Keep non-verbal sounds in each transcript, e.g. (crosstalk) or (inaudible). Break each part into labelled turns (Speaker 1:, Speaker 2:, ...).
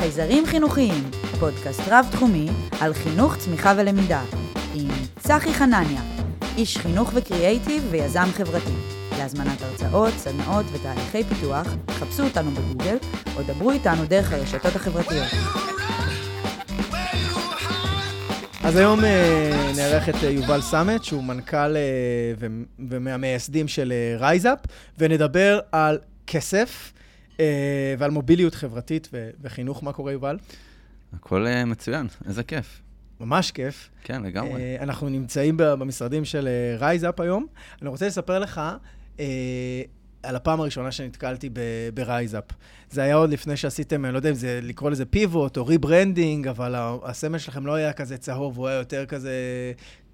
Speaker 1: חייזרים חינוכיים, פודקאסט רב-תחומי על חינוך, צמיחה ולמידה, עם צחי חנניה, איש חינוך וקריאייטיב ויזם חברתי. להזמנת הרצאות, סדנאות ותהליכי פיתוח, חפשו אותנו בגוגל או דברו איתנו דרך הרשתות החברתיות.
Speaker 2: אז היום אה, נארח את אה, יובל סמט, שהוא מנכ"ל אה, ומהמייסדים של RiseUp, ונדבר על כסף ועל מוביליות חברתית וחינוך. מה קורה, יובל?
Speaker 3: הכל אה, מצוין, איזה כיף.
Speaker 2: ממש כיף.
Speaker 3: כן, לגמרי.
Speaker 2: אה, אנחנו נמצאים במשרדים של RiseUp היום. אני רוצה לספר לך אה, על הפעם הראשונה שנתקלתי ב RiseUp. זה היה עוד לפני שעשיתם, אני לא יודע אם זה לקרוא לזה pivot או rebranding, אבל הסמל שלכם לא היה כזה צהוב, הוא היה יותר כזה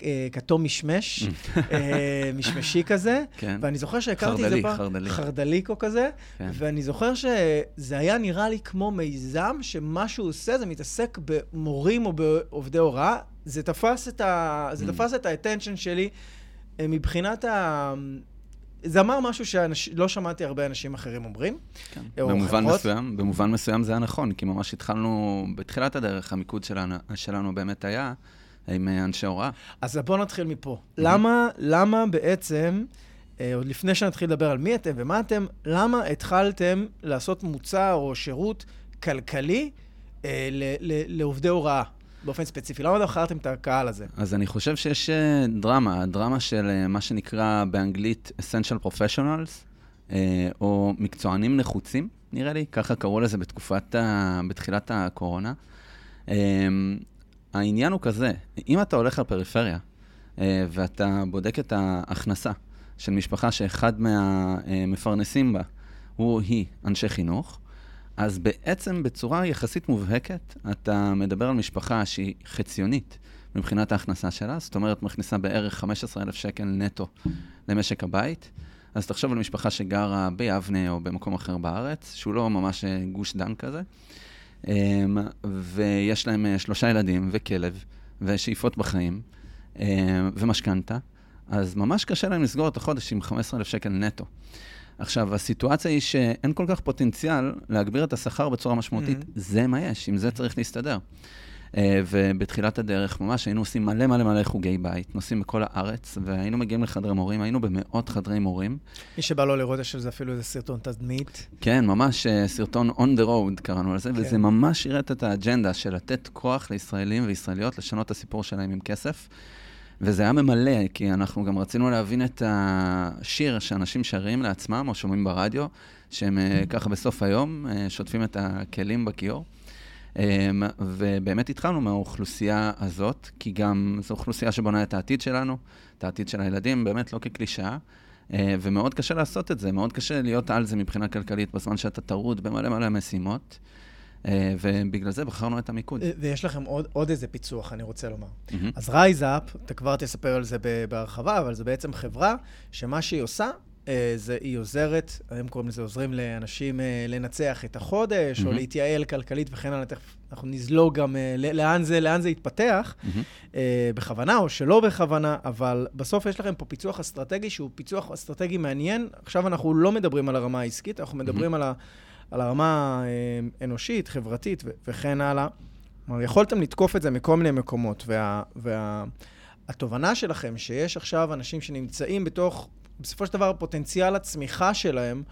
Speaker 2: אה, כתום משמש, (laughs) אה, משמשי כזה.
Speaker 3: כן.
Speaker 2: ואני זוכר שהכרתי את זה פעם...
Speaker 3: חרדלי, חרדלי.
Speaker 2: חרדליקו כזה.
Speaker 3: כן.
Speaker 2: ואני זוכר שזה היה נראה לי כמו מיזם, שמה שהוא עושה זה מתעסק במורים או בעובדי הוראה. זה תפס את ה... זה תפס את האטנשן שלי אה, מבחינת ה... זה אמר משהו שלא שמעתי הרבה אנשים אחרים אומרים.
Speaker 3: כן. במובן חברות. מסוים, במובן מסוים זה היה נכון, כי ממש התחלנו, בתחילת הדרך, המיקוד שלנו, שלנו באמת היה עם אה, אנשי הוראה.
Speaker 2: אז בואו נתחיל מפה. Mm-hmm. למה, למה בעצם, אה, עוד לפני שנתחיל לדבר על מי אתם ומה אתם, למה התחלתם לעשות מוצר או שירות כלכלי אה, ל- ל- לעובדי הוראה? באופן ספציפי? למה בחרתם את הקהל הזה?
Speaker 3: אז אני חושב שיש אה, דרמה, דרמה של אה, מה שנקרא באנגלית Essential Professionals, אה, או מקצוענים נחוצים, נראה לי, ככה קראו לזה בתקופת, ה... בתחילת הקורונה. העניין הוא כזה, אם אתה הולך לפריפריה, ואתה בודק את ההכנסה של משפחה שאחד מהמפרנסים בה הוא היא אנשי חינוך, אז בעצם בצורה יחסית מובהקת, אתה מדבר על משפחה שהיא חציונית מבחינת ההכנסה שלה, זאת אומרת, מכניסה בערך 15,000 שקל נטו למשק הבית. אז תחשוב על משפחה שגרה ביבנה או במקום אחר בארץ, שהוא לא ממש אה, גוש דן כזה, אמ, ויש להם אה, שלושה ילדים וכלב ושאיפות בחיים אמ, ומשכנתה, אז ממש קשה להם לסגור את החודש עם 15,000 שקל נטו. עכשיו, הסיטואציה היא שאין כל כך פוטנציאל להגביר את השכר בצורה משמעותית. Mm-hmm. זה מה יש, עם זה צריך להסתדר. Uh, ובתחילת הדרך ממש היינו עושים מלא מלא מלא חוגי בית, נוסעים בכל הארץ, והיינו מגיעים לחדרי מורים, היינו במאות חדרי מורים.
Speaker 2: מי שבא לו לראות יש לזה אפילו איזה סרטון תדמית.
Speaker 3: כן, ממש uh, סרטון on the road קראנו לזה, כן. וזה ממש שירת את האג'נדה של לתת כוח לישראלים וישראליות לשנות את הסיפור שלהם עם כסף. וזה היה ממלא, כי אנחנו גם רצינו להבין את השיר שאנשים שרים לעצמם או שומעים ברדיו, שהם אה, ככה בסוף היום אה, שוטפים את הכלים בכיור. אמ, ובאמת התחלנו מהאוכלוסייה הזאת, כי גם זו אוכלוסייה שבונה את העתיד שלנו, את העתיד של הילדים, באמת לא כקלישאה. אה, ומאוד קשה לעשות את זה, מאוד קשה להיות על זה מבחינה כלכלית בזמן שאתה טרוד במלא מלא משימות. אה, ובגלל זה בחרנו את המיקוד.
Speaker 2: אה, ויש לכם עוד, עוד איזה פיצוח, אני רוצה לומר. Mm-hmm. אז RiseUp, אתה כבר תספר על זה בהרחבה, אבל זו בעצם חברה שמה שהיא עושה, אה, זה היא עוזרת, היום קוראים לזה עוזרים לאנשים לנצח את החודש, mm-hmm. או להתייעל כלכלית וכן הלאה, תכף אנחנו נזלוג גם לאן זה, לאן זה יתפתח, mm-hmm. בכוונה או שלא בכוונה, אבל בסוף יש לכם פה פיצוח אסטרטגי שהוא פיצוח אסטרטגי מעניין. עכשיו אנחנו לא מדברים על הרמה העסקית, אנחנו מדברים mm-hmm. על ה... על הרמה אה, אנושית, חברתית וכן הלאה. כלומר, יכולתם לתקוף את זה מכל מיני מקומות, והתובנה וה, שלכם שיש עכשיו אנשים שנמצאים בתוך, בסופו של דבר, פוטנציאל הצמיחה שלהם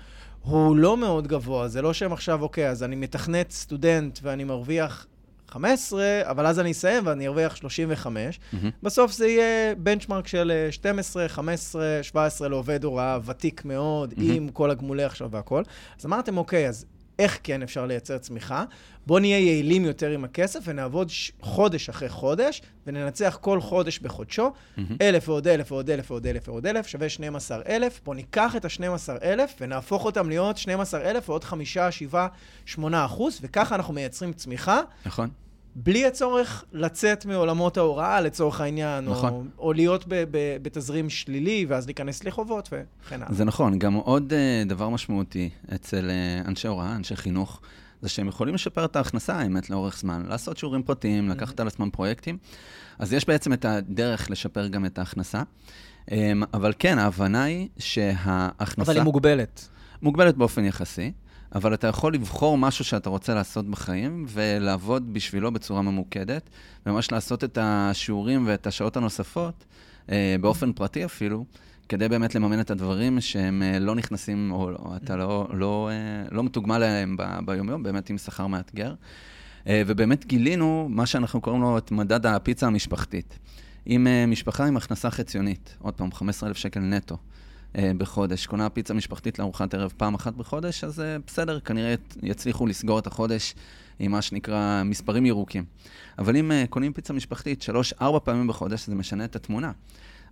Speaker 2: הוא לא מאוד גבוה. זה לא שהם עכשיו, אוקיי, אז אני מתכנת סטודנט ואני מרוויח 15, אבל אז אני אסיים ואני ארוויח 35. Mm-hmm. בסוף זה יהיה בנצ'מרק של 12, 15, 17 לעובד הוראה ותיק מאוד, mm-hmm. עם כל הגמולי עכשיו והכול. אז אמרתם, אוקיי, אז איך כן אפשר לייצר צמיחה? בואו נהיה יעילים יותר עם הכסף ונעבוד ש... חודש אחרי חודש, וננצח כל חודש בחודשו, mm-hmm. אלף ועוד אלף ועוד אלף ועוד אלף ועוד אלף, שווה 12 אלף. בואו ניקח את ה-12 אלף ונהפוך אותם להיות 12 אלף ועוד 5, 7, 8 אחוז, וככה אנחנו מייצרים צמיחה.
Speaker 3: נכון.
Speaker 2: בלי הצורך לצאת מעולמות ההוראה, לצורך העניין, נכון. או, או להיות ב, ב, בתזרים שלילי, ואז להיכנס לחובות וכן הלאה.
Speaker 3: זה נכון. גם עוד uh, דבר משמעותי אצל uh, אנשי הוראה, אנשי חינוך, זה שהם יכולים לשפר את ההכנסה, האמת, לאורך זמן, לעשות שיעורים פרטיים, mm-hmm. לקחת על עצמם פרויקטים. אז יש בעצם את הדרך לשפר גם את ההכנסה. Um, אבל כן, ההבנה היא שההכנסה...
Speaker 2: אבל היא מוגבלת.
Speaker 3: מוגבלת באופן יחסי. אבל אתה יכול לבחור משהו שאתה רוצה לעשות בחיים ולעבוד בשבילו בצורה ממוקדת, וממש לעשות את השיעורים ואת השעות הנוספות, אה, באופן פרטי אפילו, כדי באמת לממן את הדברים שהם אה, לא נכנסים, או, או אתה לא, לא, אה, לא מתוגמל עליהם ב, ביומיום, באמת עם שכר מאתגר. אה, ובאמת גילינו מה שאנחנו קוראים לו את מדד הפיצה המשפחתית. עם אה, משפחה עם הכנסה חציונית, עוד פעם, 15,000 שקל נטו. אה, בחודש, קונה פיצה משפחתית לארוחת ערב פעם אחת בחודש, אז אה, בסדר, כנראה יצליחו לסגור את החודש עם מה שנקרא מספרים ירוקים. אבל אם אה, קונים פיצה משפחתית שלוש-ארבע פעמים בחודש, זה משנה את התמונה.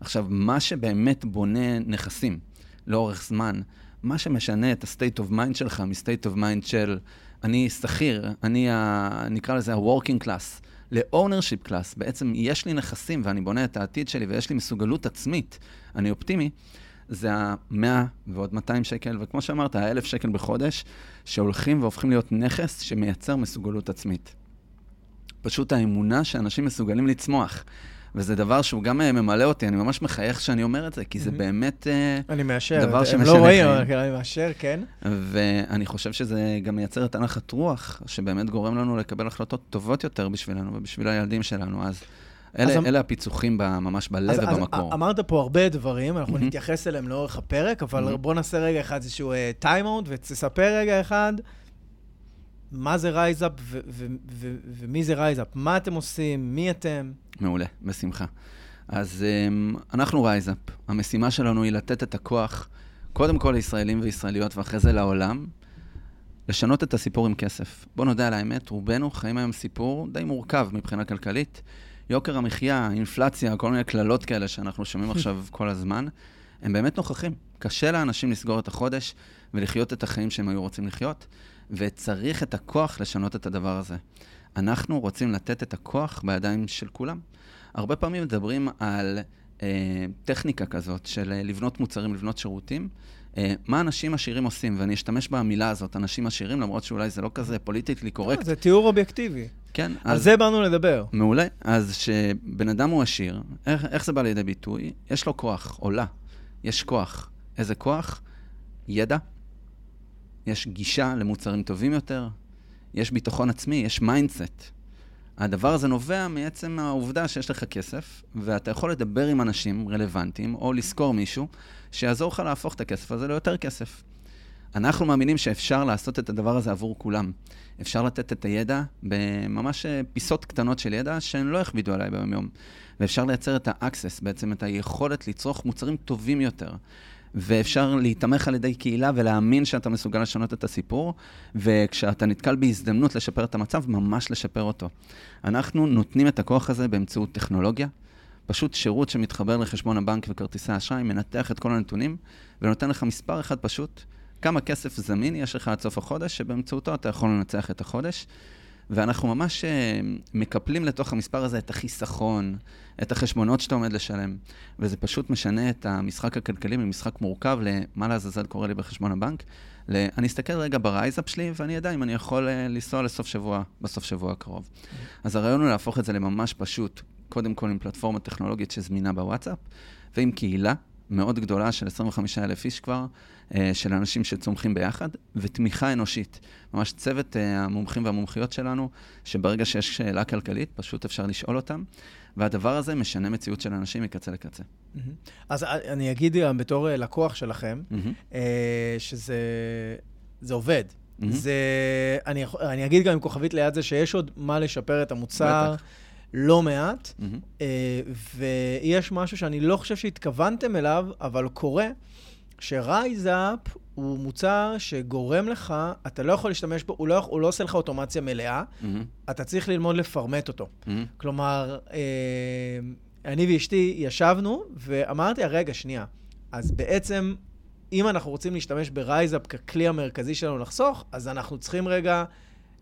Speaker 3: עכשיו, מה שבאמת בונה נכסים לאורך זמן, מה שמשנה את ה-state of mind שלך מ-state of mind של אני שכיר, אני, ה, נקרא לזה ה-working class, ל-ownership class, בעצם יש לי נכסים ואני בונה את העתיד שלי ויש לי מסוגלות עצמית, אני אופטימי, זה ה-100 ועוד 200 שקל, וכמו שאמרת, ה-1,000 שקל בחודש, שהולכים והופכים להיות נכס שמייצר מסוגלות עצמית. פשוט האמונה שאנשים מסוגלים לצמוח. וזה דבר שהוא גם אה, ממלא אותי, אני ממש מחייך שאני אומר את זה, כי זה
Speaker 2: מהמם.
Speaker 3: באמת אה,
Speaker 2: אני מאשר.
Speaker 3: דבר
Speaker 2: הם
Speaker 3: שמשנה
Speaker 2: לא רואים,
Speaker 3: חיים.
Speaker 2: אבל אני מאשר, כן.
Speaker 3: ואני חושב שזה גם מייצר את הנחת רוח, שבאמת גורם לנו לקבל החלטות טובות יותר בשבילנו ובשביל הילדים שלנו. אז אלה,
Speaker 2: אז
Speaker 3: אלה הפיצוחים ב- ממש בלב
Speaker 2: אז, אז
Speaker 3: ובמקור.
Speaker 2: אמרת פה הרבה דברים, אנחנו
Speaker 3: mm-hmm.
Speaker 2: נתייחס אליהם לאורך הפרק, אבל
Speaker 3: mm-hmm.
Speaker 2: בוא נעשה רגע אחד איזשהו time-out, ותספר רגע אחד מה זה RiseUp ומי זה RiseUp, מה אתם עושים, מי אתם.
Speaker 3: מעולה, בשמחה. אז um, אנחנו RiseUp. המשימה שלנו היא לתת את הכוח, קודם כל לישראלים וישראליות, ואחרי זה לעולם, לשנות את הסיפור עם כסף. בוא נודה על האמת, רובנו חיים היום סיפור די מורכב מבחינה כלכלית. יוקר המחיה, אינפלציה, כל מיני קללות כאלה שאנחנו שומעים (laughs) עכשיו כל הזמן, הם באמת נוכחים. קשה לאנשים לסגור את החודש ולחיות את החיים שהם היו רוצים לחיות, וצריך את הכוח לשנות את הדבר הזה. אנחנו רוצים לתת את הכוח בידיים של כולם. הרבה פעמים מדברים על אה, טכניקה כזאת של אה, לבנות מוצרים, לבנות שירותים. אה, מה אנשים עשירים עושים, ואני אשתמש במילה הזאת, אנשים עשירים, למרות שאולי זה לא כזה פוליטיקלי קורקט.
Speaker 2: זה תיאור אובייקטיבי.
Speaker 3: כן,
Speaker 2: על זה באנו לדבר.
Speaker 3: מעולה. אז כשבן אדם הוא עשיר, איך, איך זה בא לידי ביטוי? יש לו כוח, מעולה. יש כוח. איזה כוח? ידע. יש גישה למוצרים טובים יותר. יש ביטחון עצמי, יש mindset. הדבר הזה נובע מעצם העובדה שיש לך כסף, ואתה יכול לדבר עם אנשים רלוונטיים, או לשכור מישהו, שיעזור לך להפוך את הכסף הזה ליותר כסף. אנחנו מאמינים שאפשר לעשות את הדבר הזה עבור כולם. אפשר לתת את הידע בממש אה, פיסות קטנות של ידע שהן לא יכבידו עליי ביום-יום. ואפשר לייצר את ה-access, בעצם את היכולת לצרוך מוצרים טובים יותר. ואפשר להיתמך על ידי קהילה ולהאמין שאתה מסוגל לשנות את הסיפור, וכשאתה נתקל בהזדמנות לשפר את המצב, ממש לשפר אותו. אנחנו נותנים את הכוח הזה באמצעות טכנולוגיה, פשוט שירות שמתחבר לחשבון הבנק וכרטיסי האשראי, מנתח את כל הנתונים, ונותן לך מספר אחד פשוט, כמה כסף זמין יש לך עד סוף החודש, שבאמצעותו אתה יכול לנצח את החודש. ואנחנו ממש uh, מקפלים לתוך המספר הזה את החיסכון, את החשבונות שאתה עומד לשלם, וזה פשוט משנה את המשחק הכלכלי ממשחק מורכב למה לעזאזל קורה לי בחשבון הבנק. ל... אני אסתכל רגע ב RiseUp שלי, ואני אדע אם אני יכול uh, לנסוע לסוף שבוע, בסוף שבוע הקרוב. אז הרעיון הוא להפוך את זה לממש פשוט, קודם כל עם פלטפורמה טכנולוגית שזמינה בוואטסאפ, ועם קהילה מאוד גדולה של 25,000 איש כבר, אה, של אנשים שצומחים ביחד, ותמיכה אנושית. ממש צוות אה, המומחים והמומחיות שלנו, שברגע שיש שאלה כלכלית, פשוט אפשר לשאול אותם, והדבר הזה משנה מציאות של אנשים מקצה לקצה.
Speaker 2: מהמם. אז אני אגיד גם בתור אה, לקוח שלכם, אה, שזה זה עובד.
Speaker 3: מהמם.
Speaker 2: זה, אני, אני אגיד גם עם כוכבית ליד זה שיש עוד מה לשפר את המוצר,
Speaker 3: בטח.
Speaker 2: לא מעט,
Speaker 3: mm-hmm.
Speaker 2: אה, ויש משהו שאני לא חושב שהתכוונתם אליו, אבל קורה, ש RiseUp הוא מוצר שגורם לך, אתה לא יכול להשתמש בו, הוא לא, הוא לא עושה לך אוטומציה מלאה,
Speaker 3: mm-hmm,
Speaker 2: אתה צריך ללמוד לפרמט אותו.
Speaker 3: Mm-hmm.
Speaker 2: כלומר, אה, אני ואשתי ישבנו ואמרתי, רגע, שנייה, אז בעצם, אם אנחנו רוצים להשתמש ב RiseUp ככלי המרכזי שלנו לחסוך, אז אנחנו צריכים רגע,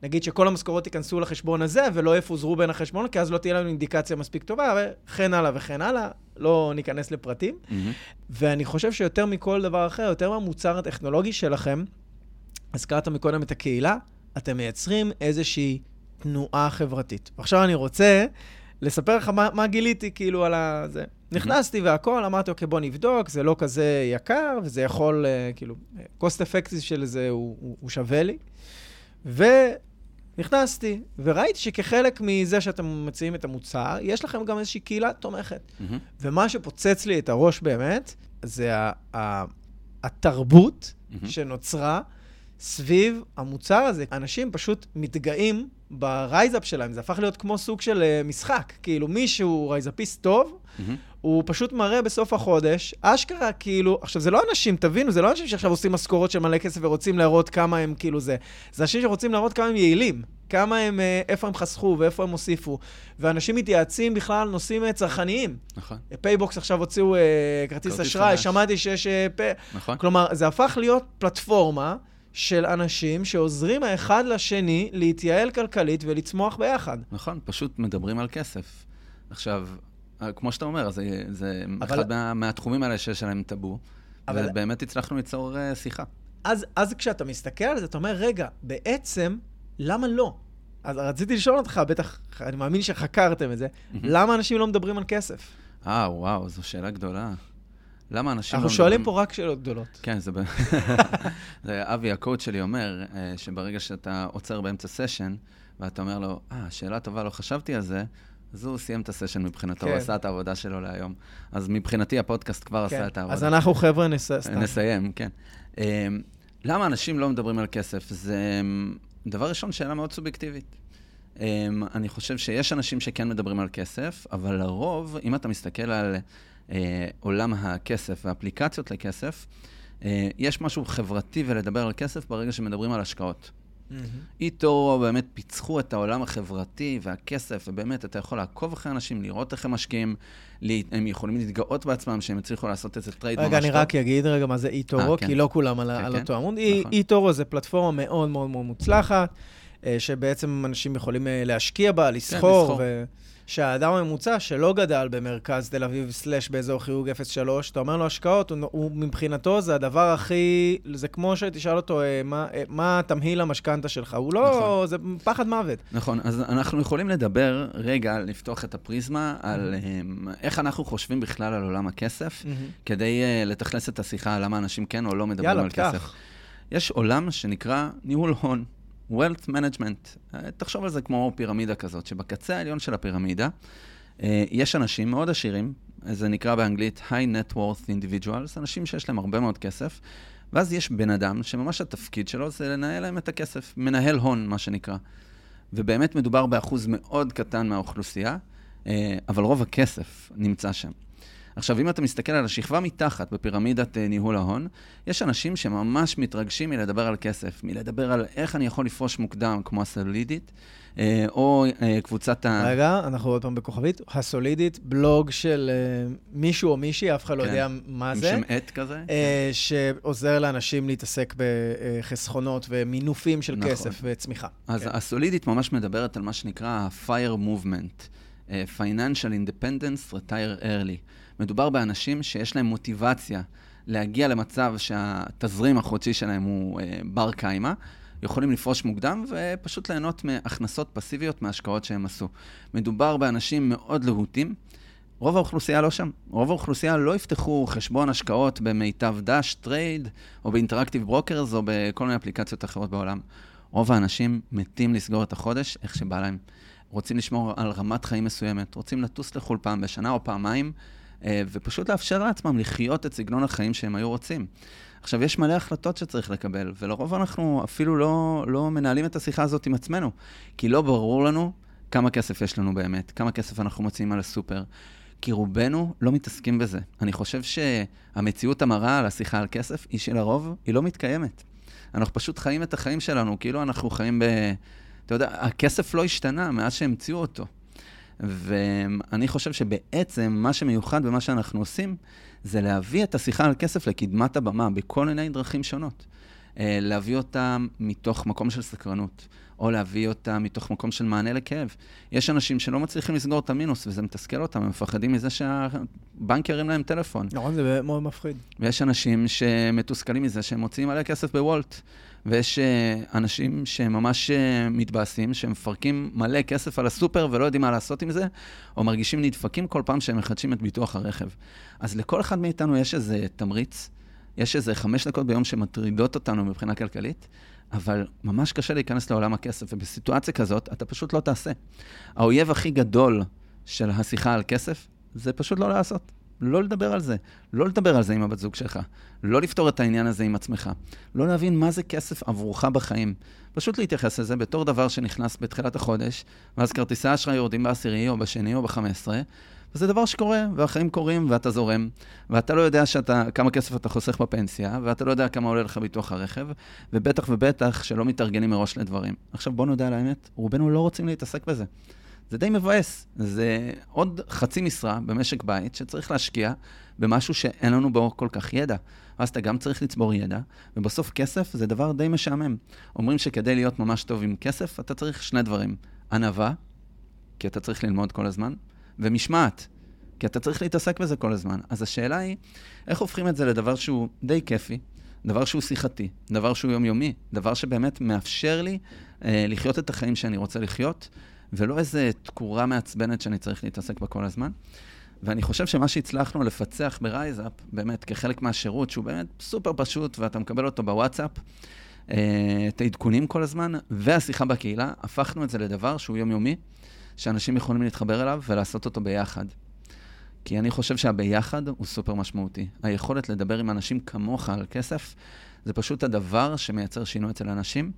Speaker 2: נגיד שכל המשכורות ייכנסו לחשבון הזה ולא יפוזרו בין החשבונות, כי אז לא תהיה לנו אינדיקציה מספיק טובה, וכן הלאה וכן הלאה, לא ניכנס לפרטים.
Speaker 3: מהמם.
Speaker 2: ואני חושב שיותר מכל דבר אחר, יותר מהמוצר הטכנולוגי שלכם, הזכרת מקודם את הקהילה, אתם מייצרים איזושהי תנועה חברתית. ועכשיו אני רוצה לספר לך מה, מה גיליתי כאילו על הזה. נכנסתי והכל, אמרתי, אוקיי, בוא נבדוק, זה לא כזה יקר, וזה יכול, אה, כאילו, cost effective של זה הוא, הוא, הוא שווה לי. ונכנסתי, וראיתי שכחלק מזה שאתם מציעים את המוצר, יש לכם גם איזושהי קהילה תומכת.
Speaker 3: Mm-hmm.
Speaker 2: ומה שפוצץ לי את הראש באמת, זה ה- ה- התרבות
Speaker 3: mm-hmm.
Speaker 2: שנוצרה סביב המוצר הזה. אנשים פשוט מתגאים ב RiseUp שלהם, זה הפך להיות כמו סוג של אה, משחק. כאילו, מישהו רייזאפיסט טוב,
Speaker 3: mm-hmm.
Speaker 2: הוא פשוט מראה בסוף החודש, אשכרה, כאילו, עכשיו, זה לא אנשים, תבינו, זה לא אנשים שעכשיו עושים משכורות של מלא כסף ורוצים להראות כמה הם, כאילו, זה. זה אנשים שרוצים להראות כמה הם יעילים, כמה הם, אה, איפה הם חסכו ואיפה הם הוסיפו. ואנשים מתייעצים בכלל על נושאים אה, צרכניים.
Speaker 3: נכון,
Speaker 2: PayBox עכשיו הוציאו אה, כרטיס אשראי. שמעתי שיש... אה, פ...
Speaker 3: נכון.
Speaker 2: כלומר, זה הפך להיות פלטפורמה של אנשים שעוזרים האחד לשני להתייעל כלכלית ולצמוח ביחד.
Speaker 3: נכון, פשוט מדברים על כסף. עכשיו, אה, כמו שאתה אומר, זה, זה
Speaker 2: אבל-
Speaker 3: אחד מה, מהתחומים האלה שיש עליהם טאבו,
Speaker 2: אבל-
Speaker 3: ובאמת הצלחנו ליצור uh, שיחה.
Speaker 2: אז, אז כשאתה מסתכל על זה, אתה אומר, רגע, בעצם, למה לא? אז רציתי לשאול אותך, בטח, אני מאמין שחקרתם את זה, למה אנשים לא מדברים על כסף?
Speaker 3: אה, וואו, זו שאלה גדולה. למה אנשים
Speaker 2: אנחנו
Speaker 3: לא
Speaker 2: שואלים
Speaker 3: מדברים-
Speaker 2: פה רק שאלות גדולות.
Speaker 3: כן, זה... (laughs) (laughs) זה אבי, הקואוצ' שלי אומר, אה, שברגע שאתה עוצר באמצע סשן, ואתה אומר לו, אה, שאלה טובה, לא חשבתי על זה, אז הוא סיים את הסשן מבחינתו, הוא
Speaker 2: כן.
Speaker 3: עשה את העבודה שלו להיום. אז מבחינתי הפודקאסט כבר
Speaker 2: כן.
Speaker 3: עשה את העבודה.
Speaker 2: אז אנחנו חבר'ה נס... סתם.
Speaker 3: נסיים, כן. אה, למה אנשים לא מדברים על כסף? זה, אה, דבר ראשון, שאלה מאוד סובייקטיבית. אה, אני חושב שיש אנשים שכן מדברים על כסף, אבל לרוב, אם אתה מסתכל על אה, עולם הכסף ואפליקציות לכסף, אה, יש משהו חברתי ולדבר על כסף ברגע שמדברים על השקעות.
Speaker 2: מהמם.
Speaker 3: איטורו באמת פיצחו את העולם החברתי והכסף, ובאמת, אתה יכול לעקוב אחרי אנשים, לראות איך הם משקיעים, לי- הם יכולים להתגאות בעצמם שהם הצליחו לעשות איזה trade ממש טוב.
Speaker 2: רגע, אני רק אגיד רגע מה זה eToro,
Speaker 3: אה, כן.
Speaker 2: כי לא כולם על
Speaker 3: כן,
Speaker 2: על
Speaker 3: כן.
Speaker 2: אותו עמוד.
Speaker 3: נכון.
Speaker 2: eToro זה פלטפורמה מאוד מאוד מאוד מוצלחת, אה, שבעצם אנשים יכולים אה, להשקיע בה, לסחור,
Speaker 3: לסחור.
Speaker 2: ושהאדם הממוצע שלא גדל במרכז תל אביב slash באזור חיוג 03, אתה אומר לו השקעות, הוא, הוא מבחינתו זה הדבר הכי, זה כמו שתשאל אותו אה, מה, אה, מה תמהיל המשכנתה שלך, הוא לא,
Speaker 3: נכון.
Speaker 2: זה פחד מוות.
Speaker 3: נכון, אז אנחנו יכולים לדבר רגע, לפתוח את הפריזמה, על um, איך אנחנו חושבים בכלל על עולם הכסף, כדי uh, לתכנס את השיחה על למה אנשים כן או לא מדברים
Speaker 2: יאללה,
Speaker 3: על
Speaker 2: פתח.
Speaker 3: כסף. יש עולם שנקרא ניהול הון, Wealth Management. אה, תחשוב על זה כמו פירמידה כזאת, שבקצה העליון של הפירמידה אה, יש אנשים מאוד עשירים, זה נקרא באנגלית High Net Worth Individuals, אנשים שיש להם הרבה מאוד כסף, ואז יש בן אדם שממש התפקיד שלו זה לנהל להם את הכסף, מנהל הון, מה שנקרא. ובאמת מדובר באחוז מאוד קטן מהאוכלוסייה, אה, אבל רוב הכסף נמצא שם. עכשיו, אם אתה מסתכל על השכבה מתחת בפירמידת אה, ניהול ההון, יש אנשים שממש מתרגשים מלדבר על כסף, מלדבר על איך אני יכול לפרוש מוקדם, כמו הסולידית, אה, או אה, קבוצת ה...
Speaker 2: רגע, אנחנו עוד פעם בכוכבית. הסולידית, בלוג של מישהו או מישהי, אף אחד לא
Speaker 3: כן.
Speaker 2: יודע מה
Speaker 3: עם
Speaker 2: זה.
Speaker 3: שם עט כזה.
Speaker 2: אה, שעוזר לאנשים להתעסק בחסכונות ומינופים של
Speaker 3: נכון.
Speaker 2: כסף וצמיחה.
Speaker 3: אז
Speaker 2: כן.
Speaker 3: הסולידית ממש מדברת על מה שנקרא ה-fire movement, Financial Independence Retire Early. מדובר באנשים שיש להם מוטיבציה להגיע למצב שהתזרים החודשי שלהם הוא אה, בר קיימא, יכולים לפרוש מוקדם ופשוט ליהנות מהכנסות פסיביות מהשקעות שהם עשו. מדובר באנשים מאוד להוטים. רוב האוכלוסייה לא שם. רוב האוכלוסייה לא יפתחו חשבון השקעות במיטב דש, Trade, או ב Interactive Brokers, או בכל מיני אפליקציות אחרות בעולם. רוב האנשים מתים לסגור את החודש איך שבא להם. רוצים לשמור על רמת חיים מסוימת, רוצים לטוס לחו"ל פעם בשנה או פעמיים, ופשוט לאפשר לעצמם לחיות את סגנון החיים שהם היו רוצים. עכשיו, יש מלא החלטות שצריך לקבל, ולרוב אנחנו אפילו לא, לא מנהלים את השיחה הזאת עם עצמנו, כי לא ברור לנו כמה כסף יש לנו באמת, כמה כסף אנחנו מוציאים על הסופר. כי רובנו לא מתעסקים בזה. אני חושב שהמציאות המראה על השיחה על כסף היא שלרוב היא לא מתקיימת. אנחנו פשוט חיים את החיים שלנו, כאילו אנחנו חיים ב... אתה יודע, הכסף לא השתנה מאז שהמציאו אותו. ואני חושב שבעצם מה שמיוחד במה שאנחנו עושים, זה להביא את השיחה על כסף לקדמת הבמה בכל מיני דרכים שונות. אה, להביא אותם מתוך מקום של סקרנות, או להביא אותם מתוך מקום של מענה לכאב. יש אנשים שלא מצליחים לסגור את המינוס, וזה מתסכל אותם, הם מפחדים מזה שהבנק ירים להם טלפון.
Speaker 2: נכון, זה מאוד מפחיד.
Speaker 3: ויש אנשים שמתוסכלים מזה שהם מוציאים עליה כסף בוולט. ויש uh, אנשים שממש uh, מתבאסים, שמפרקים מלא כסף על הסופר ולא יודעים מה לעשות עם זה, או מרגישים נדפקים כל פעם שהם מחדשים את ביטוח הרכב. אז לכל אחד מאיתנו יש איזה תמריץ, יש איזה חמש דקות ביום שמטרידות אותנו מבחינה כלכלית, אבל ממש קשה להיכנס לעולם הכסף, ובסיטואציה כזאת אתה פשוט לא תעשה. האויב הכי גדול של השיחה על כסף, זה פשוט לא לעשות. לא לדבר על זה. לא לדבר על זה עם הבת זוג שלך. לא לפתור את העניין הזה עם עצמך. לא להבין מה זה כסף עבורך בחיים. פשוט להתייחס לזה בתור דבר שנכנס בתחילת החודש, ואז כרטיסי האשראי יורדים בעשירי או בשני או בחמש עשרה, וזה דבר שקורה, והחיים קורים, ואתה זורם, ואתה לא יודע שאתה, כמה כסף אתה חוסך בפנסיה, ואתה לא יודע כמה עולה לך ביטוח הרכב, ובטח ובטח שלא מתארגנים מראש לדברים. עכשיו בוא נודה על האמת, רובנו לא רוצים להתעסק בזה. זה די מבאס. זה עוד חצי משרה במשק בית שצריך להשקיע במשהו שאין לנו בו כל כך ידע. ואז אתה גם צריך לצבור ידע, ובסוף כסף זה דבר די משעמם. אומרים שכדי להיות ממש טוב עם כסף, אתה צריך שני דברים. ענווה, כי אתה צריך ללמוד כל הזמן, ומשמעת, כי אתה צריך להתעסק בזה כל הזמן. אז השאלה היא, איך הופכים את זה לדבר שהוא די כיפי, דבר שהוא שיחתי, דבר שהוא יומיומי, דבר שבאמת מאפשר לי אה, לחיות את החיים שאני רוצה לחיות, ולא איזה תקורה מעצבנת שאני צריך להתעסק בה כל הזמן. ואני חושב שמה שהצלחנו לפצח ב RiseUp, באמת, כחלק מהשירות, שהוא באמת סופר פשוט, ואתה מקבל אותו בוואטסאפ, אה, את העדכונים כל הזמן, והשיחה בקהילה, הפכנו את זה לדבר שהוא יומיומי, שאנשים יכולים להתחבר אליו ולעשות אותו ביחד. כי אני חושב שהביחד הוא סופר משמעותי. היכולת לדבר עם אנשים כמוך על כסף, זה פשוט הדבר שמייצר שינוי אצל אנשים.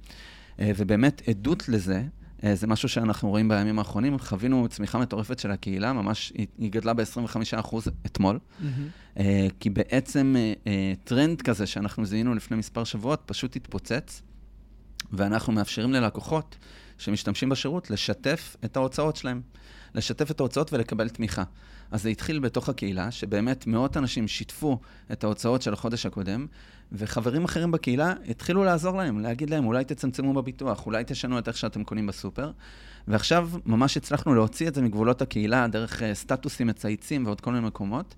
Speaker 3: אה, ובאמת, עדות לזה, אה, זה משהו שאנחנו רואים בימים האחרונים. חווינו צמיחה מטורפת של הקהילה, ממש, היא, גדלה ב-25% אתמול. Mm-hmm. כי בעצם טרנד כזה שאנחנו זיהינו לפני מספר שבועות פשוט התפוצץ, ואנחנו מאפשרים ללקוחות שמשתמשים בשירות לשתף את ההוצאות שלהם. לשתף את ההוצאות ולקבל תמיכה. אז זה התחיל בתוך הקהילה, שבאמת מאות אנשים שיתפו את ההוצאות של החודש הקודם, וחברים אחרים בקהילה התחילו לעזור להם, להגיד להם, אולי תצמצמו בביטוח, אולי תשנו את איך שאתם קונים בסופר. ועכשיו ממש הצלחנו להוציא את זה מגבולות הקהילה, דרך uh, סטטוסים מצייצים ועוד כל מיני מקומות.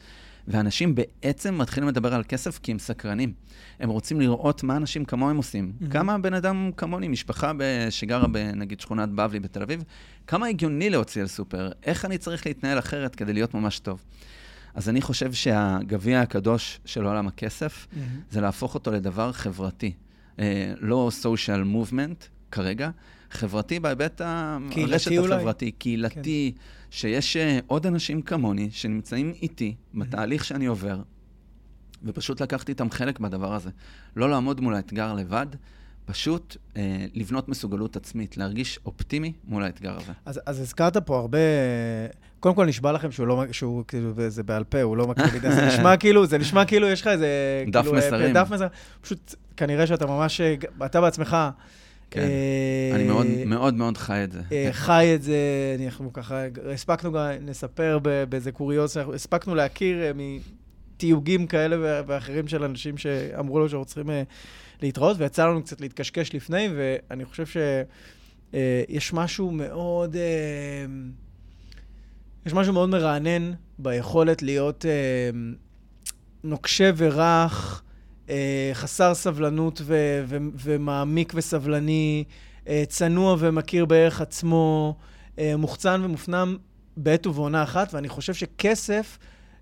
Speaker 3: ואנשים בעצם מתחילים לדבר על כסף כי הם סקרנים. הם רוצים לראות מה אנשים כמוהם עושים. Mm-hmm. כמה בן אדם כמוני, משפחה שגרה בנגיד שכונת בבלי בתל אביב, כמה הגיוני להוציא על סופר? איך אני צריך להתנהל אחרת כדי להיות ממש טוב? אז אני חושב שהגביע הקדוש של עולם הכסף, mm-hmm. זה להפוך אותו לדבר חברתי. אה, לא social movement כרגע, חברתי בהיבט הרשת החברתי, קהילתי, כן. שיש אה, עוד אנשים כמוני שנמצאים איתי בתהליך שאני עובר, ופשוט לקחתי איתם חלק בדבר הזה. לא לעמוד מול האתגר לבד, פשוט אה, לבנות מסוגלות עצמית, להרגיש אופטימי מול האתגר הזה.
Speaker 2: אז, אז הזכרת פה הרבה, קודם כל נשבע לכם שהוא לא, שהוא כאילו, זה בעל פה, הוא לא מקריא לי, זה נשמע (laughs) כאילו, זה נשמע כאילו יש לך איזה...
Speaker 3: דף כאילו, אה, מסרים.
Speaker 2: דף מסרים. פשוט כנראה שאתה ממש, אתה בעצמך...
Speaker 3: כן, אה, אני מאוד מאוד מאוד חי את זה.
Speaker 2: אה, חי את זה, אנחנו ככה, הספקנו גם לספר באיזה קוריוז, הספקנו להכיר אה, מתיוגים כאלה ואחרים של אנשים שאמרו לו שאנחנו צריכים להתראות, ויצא לנו קצת להתקשקש לפני, ואני חושב שיש משהו מאוד... יש משהו מאוד מרענן ביכולת להיות נוקשה ורך, אה, חסר סבלנות ו- ו- ומעמיק וסבלני, אה, צנוע ומכיר בערך עצמו, אה, מוחצן ומופנם בעת ובעונה אחת, ואני חושב שכסף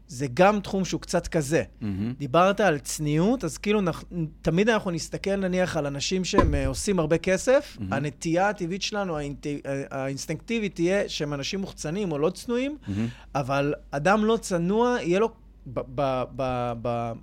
Speaker 2: זה גם תחום שהוא קצת כזה. Mm-hmm. דיברת על צניעות, אז כאילו נח, תמיד אנחנו נסתכל נניח על אנשים שהם עושים הרבה כסף, mm-hmm. הנטייה הטבעית שלנו, האינט... האינסטינקטיבית תהיה שהם אנשים מוחצנים או לא צנועים, mm-hmm. אבל אדם לא צנוע, יהיה לו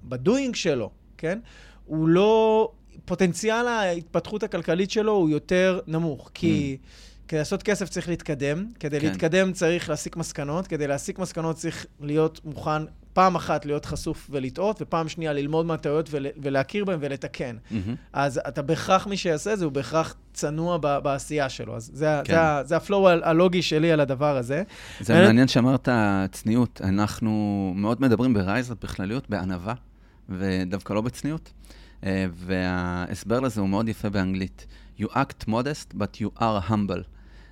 Speaker 2: בדוינג שלו, כן? הוא לא... פוטנציאל ההתפתחות הכלכלית שלו הוא יותר נמוך, כי... Mm. כדי לעשות כסף צריך להתקדם, כדי כן. להתקדם צריך להסיק מסקנות, כדי להסיק מסקנות צריך להיות מוכן פעם אחת להיות חשוף ולטעות, ופעם שנייה ללמוד מהטעויות ול, ולהכיר בהן ולתקן. Mm-hmm. אז אתה בהכרח, מי שיעשה את זה, הוא בהכרח צנוע ב, בעשייה שלו. אז זה, כן. זה, זה ה flow הלוגי שלי על הדבר הזה.
Speaker 3: זה מעניין שאמרת צניעות. אנחנו מאוד מדברים ב RiseUp בכלליות, בענווה. ודווקא לא בצניעות. אה, וההסבר לזה הוא מאוד יפה באנגלית. You act modest, but you are humble.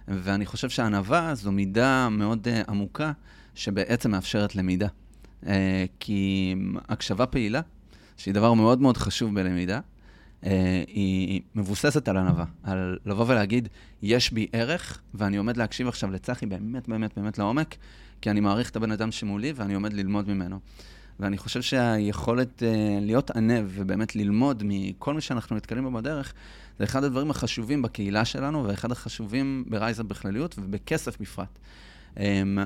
Speaker 3: ואני חושב שהענווה זו מידה מאוד uh, עמוקה, שבעצם מאפשרת למידה. Uh, כי הקשבה פעילה, שהיא דבר מאוד מאוד חשוב בלמידה, uh, היא מבוססת על ענווה, על לבוא ולהגיד, יש בי ערך, ואני עומד להקשיב עכשיו לצחי באמת באמת באמת לעומק, כי אני מעריך את הבן אדם שמולי ואני עומד ללמוד ממנו. ואני חושב שהיכולת uh, להיות ענב ובאמת ללמוד מכל מי שאנחנו נתקלים בו בדרך, זה אחד הדברים החשובים בקהילה שלנו, ואחד החשובים ברייזה בכלליות ובכסף בפרט. Um,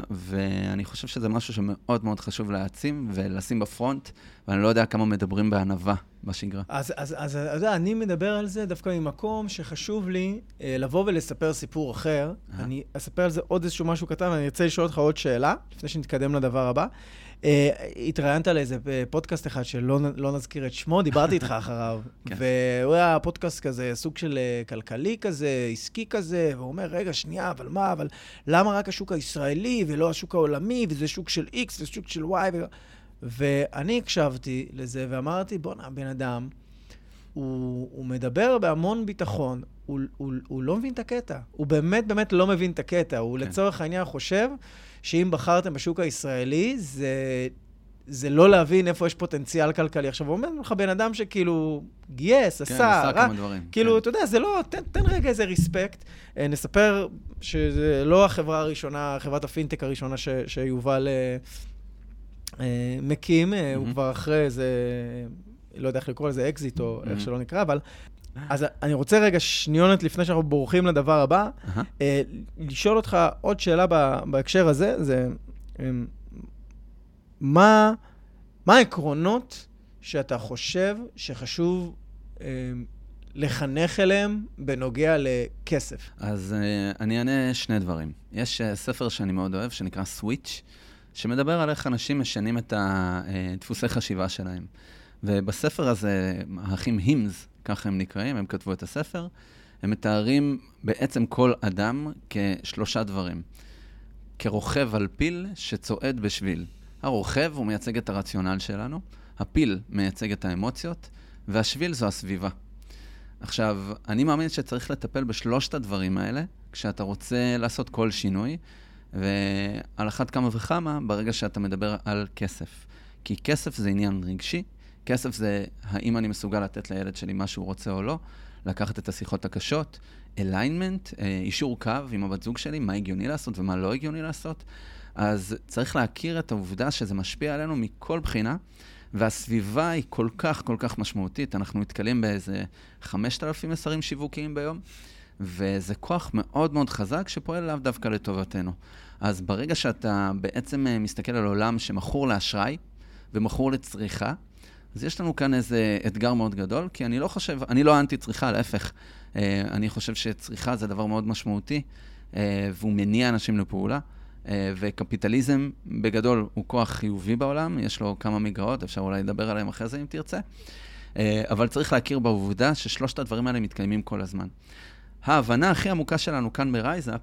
Speaker 3: ואני חושב שזה משהו שמאוד מאוד חשוב להעצים ולשים בפרונט, ואני לא יודע כמה מדברים בענווה בשגרה.
Speaker 2: אז, אז, אז אתה יודע, אני מדבר על זה דווקא ממקום שחשוב לי אה, לבוא ולספר סיפור אחר. אה. אני אספר על זה עוד איזשהו משהו קטן, ואני ארצה לשאול אותך עוד שאלה, לפני שנתקדם לדבר הבא. אה, התראיינת לאיזה אה, פודקאסט אחד שלא לא נזכיר את שמו, דיברתי איתך אחריו, (laughs) כן. והוא היה פודקאסט כזה, סוג של אה, כלכלי כזה, עסקי כזה, והוא אומר, רגע, שנייה, אבל מה, אבל למה רק השוק הישראלי ולא השוק העולמי, וזה שוק של X ושוק של Y? ו... ואני הקשבתי לזה ואמרתי, בואנה, הבן אדם, הוא, הוא מדבר בהמון ביטחון, הוא, הוא, הוא לא מבין את הקטע. הוא באמת באמת לא מבין את הקטע. הוא כן. לצורך העניין חושב שאם בחרתם בשוק הישראלי, זה, זה לא להבין איפה יש פוטנציאל כלכלי. עכשיו, אומר לך בן אדם שכאילו גייס,
Speaker 3: כן,
Speaker 2: עשה,
Speaker 3: עשה כמה דברים.
Speaker 2: כאילו,
Speaker 3: כן.
Speaker 2: אתה יודע, זה לא, תן, תן רגע איזה ריספקט. אה, נספר שזה לא החברה הראשונה, חברת הפינטק הראשונה ש, שיובל אה, אה, מקים, mm-hmm. הוא כבר אחרי איזה, לא יודע איך לקרוא לזה, אקזיט או mm-hmm. איך שלא נקרא, אבל... אז אני רוצה רגע שניונת לפני שאנחנו בורחים לדבר הבא, uh-huh. אה, לשאול אותך עוד שאלה בהקשר הזה, זה אמ, מה, מה העקרונות שאתה חושב שחשוב אמ, לחנך אליהם בנוגע לכסף?
Speaker 3: אז uh, אני אענה שני דברים. יש uh, ספר שאני מאוד אוהב, שנקרא Switch, שמדבר על איך אנשים משנים את הדפוסי חשיבה שלהם. ובספר הזה, האחים הימס, ככה הם נקראים, הם כתבו את הספר, הם מתארים בעצם כל אדם כשלושה דברים. כרוכב על פיל שצועד בשביל. הרוכב הוא מייצג את הרציונל שלנו, הפיל מייצג את האמוציות, והשביל זו הסביבה. עכשיו, אני מאמין שצריך לטפל בשלושת הדברים האלה כשאתה רוצה לעשות כל שינוי, ועל אחת כמה וכמה ברגע שאתה מדבר על כסף. כי כסף זה עניין רגשי, כסף זה האם אני מסוגל לתת לילד שלי מה שהוא רוצה או לא, לקחת את השיחות הקשות, אליינמנט, אישור קו עם הבת זוג שלי, מה הגיוני לעשות ומה לא הגיוני לעשות. אז צריך להכיר את העובדה שזה משפיע עלינו מכל בחינה, והסביבה היא כל כך כל כך משמעותית. אנחנו נתקלים באיזה 5,000 מסרים שיווקיים ביום, וזה כוח מאוד מאוד חזק שפועל לאו דווקא לטובתנו. אז ברגע שאתה בעצם אה, מסתכל על עולם שמכור לאשראי ומכור לצריכה, אז יש לנו כאן איזה אתגר מאוד גדול, כי אני לא חושב, אני לא אנטי צריכה, להפך. אה, אני חושב שצריכה זה דבר מאוד משמעותי, אה, והוא מניע אנשים לפעולה. אה, וקפיטליזם בגדול הוא כוח חיובי בעולם, יש לו כמה מגרעות, אפשר אולי לדבר עליהם אחרי זה אם תרצה. אבל צריך להכיר בעובדה ששלושת הדברים האלה מתקיימים כל הזמן. ההבנה הכי עמוקה שלנו כאן ברייזאפ,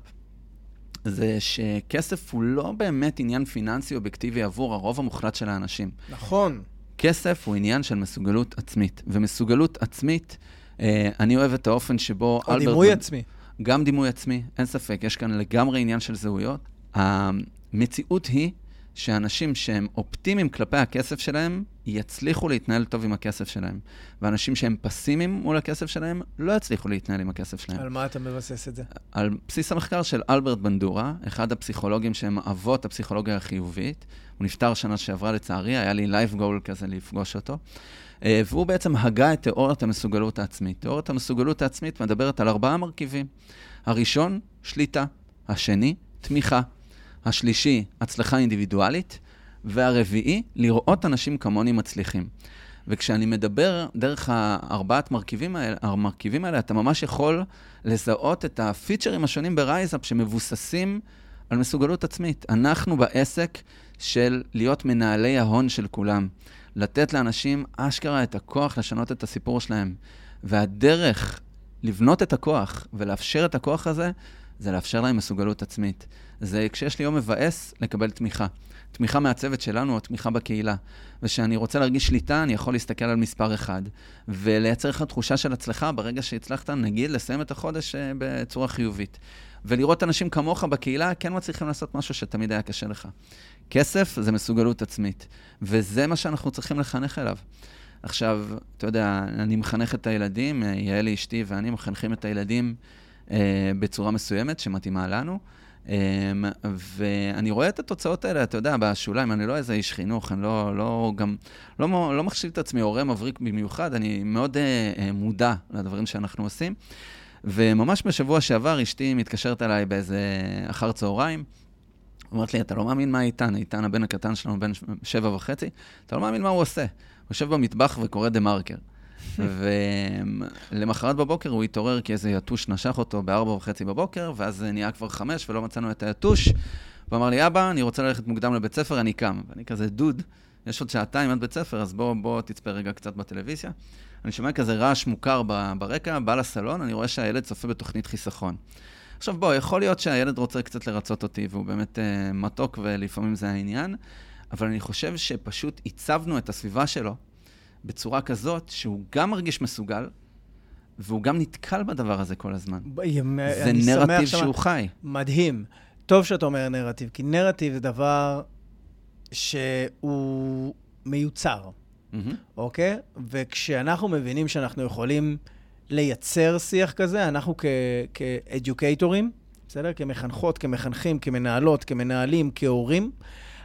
Speaker 3: זה שכסף הוא לא באמת עניין פיננסי אובייקטיבי עבור הרוב המוחלט של האנשים.
Speaker 2: נכון.
Speaker 3: כסף הוא עניין של מסוגלות עצמית, ומסוגלות עצמית, אה, אני אוהב את האופן שבו...
Speaker 2: או דימוי עצמי.
Speaker 3: גם דימוי עצמי, אין ספק, יש כאן לגמרי עניין של זהויות. המציאות היא שאנשים שהם אופטימיים כלפי הכסף שלהם, יצליחו להתנהל טוב עם הכסף שלהם. ואנשים שהם פסימיים מול הכסף שלהם, לא יצליחו להתנהל עם הכסף שלהם.
Speaker 2: על מה אתה מבסס את זה?
Speaker 3: על בסיס המחקר של אלברט בנדורה, אחד הפסיכולוגים שהם אבות הפסיכולוגיה החיובית. הוא נפטר שנה שעברה לצערי, היה לי life goal כזה לפגוש אותו. אה, והוא בעצם הגה את תיאוריית המסוגלות העצמית. תיאוריית המסוגלות העצמית מדברת על ארבעה מרכיבים. הראשון, שליטה. השני, תמיכה. השלישי, הצלחה אינדיבידואלית. והרביעי, לראות אנשים כמוני מצליחים. וכשאני מדבר דרך הארבעת מרכיבים האלה, המרכיבים האלה, אתה ממש יכול לזהות את הפיצ'רים השונים ברייזאפ שמבוססים על מסוגלות עצמית. אנחנו בעסק של להיות מנהלי ההון של כולם. לתת לאנשים אשכרה את הכוח לשנות את הסיפור שלהם. והדרך לבנות את הכוח ולאפשר את הכוח הזה, זה לאפשר להם מסוגלות עצמית. זה כשיש לי יום מבאס, לקבל תמיכה. תמיכה מהצוות שלנו או תמיכה בקהילה. וכשאני רוצה להרגיש שליטה, אני יכול להסתכל על מספר אחד, ולייצר לך תחושה של הצלחה ברגע שהצלחת, נגיד, לסיים את החודש אה, בצורה חיובית. ולראות אנשים כמוך בקהילה כן מצליחים לעשות משהו שתמיד היה קשה לך. כסף זה מסוגלות עצמית, וזה מה שאנחנו צריכים לחנך אליו. עכשיו, אתה יודע, אני מחנך את הילדים, אה, יעלי אשתי ואני מחנכים את הילדים בצורה מסוימת שמתאימה לנו. Um, ואני רואה את התוצאות האלה, אתה יודע, בשוליים, אני לא איזה איש חינוך, אני לא, לא גם, לא, לא מחשיב את עצמי הורה מבריק במיוחד, אני מאוד uh, מודע לדברים שאנחנו עושים. וממש בשבוע שעבר אשתי מתקשרת אליי באיזה אחר צהריים, אומרת לי, אתה לא מאמין מה איתן, איתן הבן הקטן שלנו, בן שבע וחצי, אתה לא מאמין מה הוא עושה. הוא יושב במטבח וקורא דה מרקר. ולמחרת בבוקר הוא התעורר כי איזה יתוש נשך אותו בארבע וחצי בבוקר, ואז נהיה כבר חמש ולא מצאנו את היתוש. הוא אמר לי, אבא, אני רוצה ללכת מוקדם לבית ספר, אני קם. ואני כזה, דוד, יש עוד שעתיים עד בית ספר, אז בוא, בוא תצפה רגע קצת בטלוויזיה. אני שומע כזה רעש מוכר ברקע, בא לסלון, אני רואה שהילד צופה בתוכנית חיסכון. עכשיו בוא, יכול להיות שהילד רוצה קצת לרצות אותי, והוא באמת uh, מתוק ולפעמים זה העניין, אבל אני חושב שפשוט הצבנו את הסביבה שלו בצורה כזאת שהוא גם מרגיש מסוגל, והוא גם נתקל בדבר הזה כל הזמן. זה נרטיב שהוא חי.
Speaker 2: מדהים. טוב שאתה אומר נרטיב, כי נרטיב זה דבר שהוא מיוצר, mm-hmm. אוקיי? וכשאנחנו מבינים שאנחנו יכולים לייצר שיח כזה, אנחנו כאדיוקייטורים, בסדר? כמחנכות, כמחנכים, כמנהלות, כמנהלים, כהורים,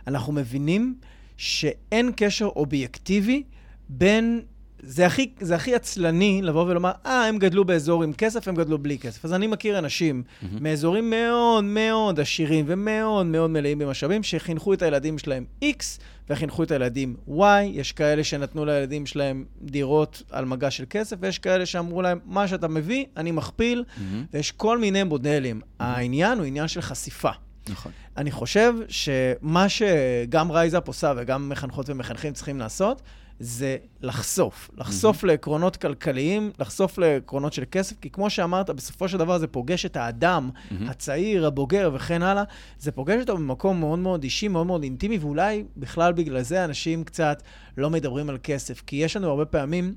Speaker 2: אנחנו מבינים שאין קשר אובייקטיבי בין... זה הכי, זה הכי עצלני לבוא ולומר, אה, הם גדלו באזור עם כסף, הם גדלו בלי כסף. אז אני מכיר אנשים mm-hmm. מאזורים מאוד מאוד עשירים ומאוד מאוד מלאים במשאבים, שחינכו את הילדים שלהם X וחינכו את הילדים Y. יש כאלה שנתנו לילדים שלהם דירות על מגע של כסף, ויש כאלה שאמרו להם, מה שאתה מביא, אני מכפיל, mm-hmm. ויש כל מיני מודלים. Mm-hmm. העניין הוא עניין של חשיפה.
Speaker 3: נכון.
Speaker 2: אני חושב שמה שגם רייזאפ עושה וגם מחנכות ומחנכים צריכים לעשות, זה לחשוף. לחשוף mm-hmm. לעקרונות כלכליים, לחשוף לעקרונות של כסף, כי כמו שאמרת, בסופו של דבר זה פוגש את האדם, mm-hmm. הצעיר, הבוגר וכן הלאה. זה פוגש אותו במקום מאוד מאוד אישי, מאוד מאוד אינטימי, ואולי בכלל בגלל זה אנשים קצת לא מדברים על כסף. כי יש לנו הרבה פעמים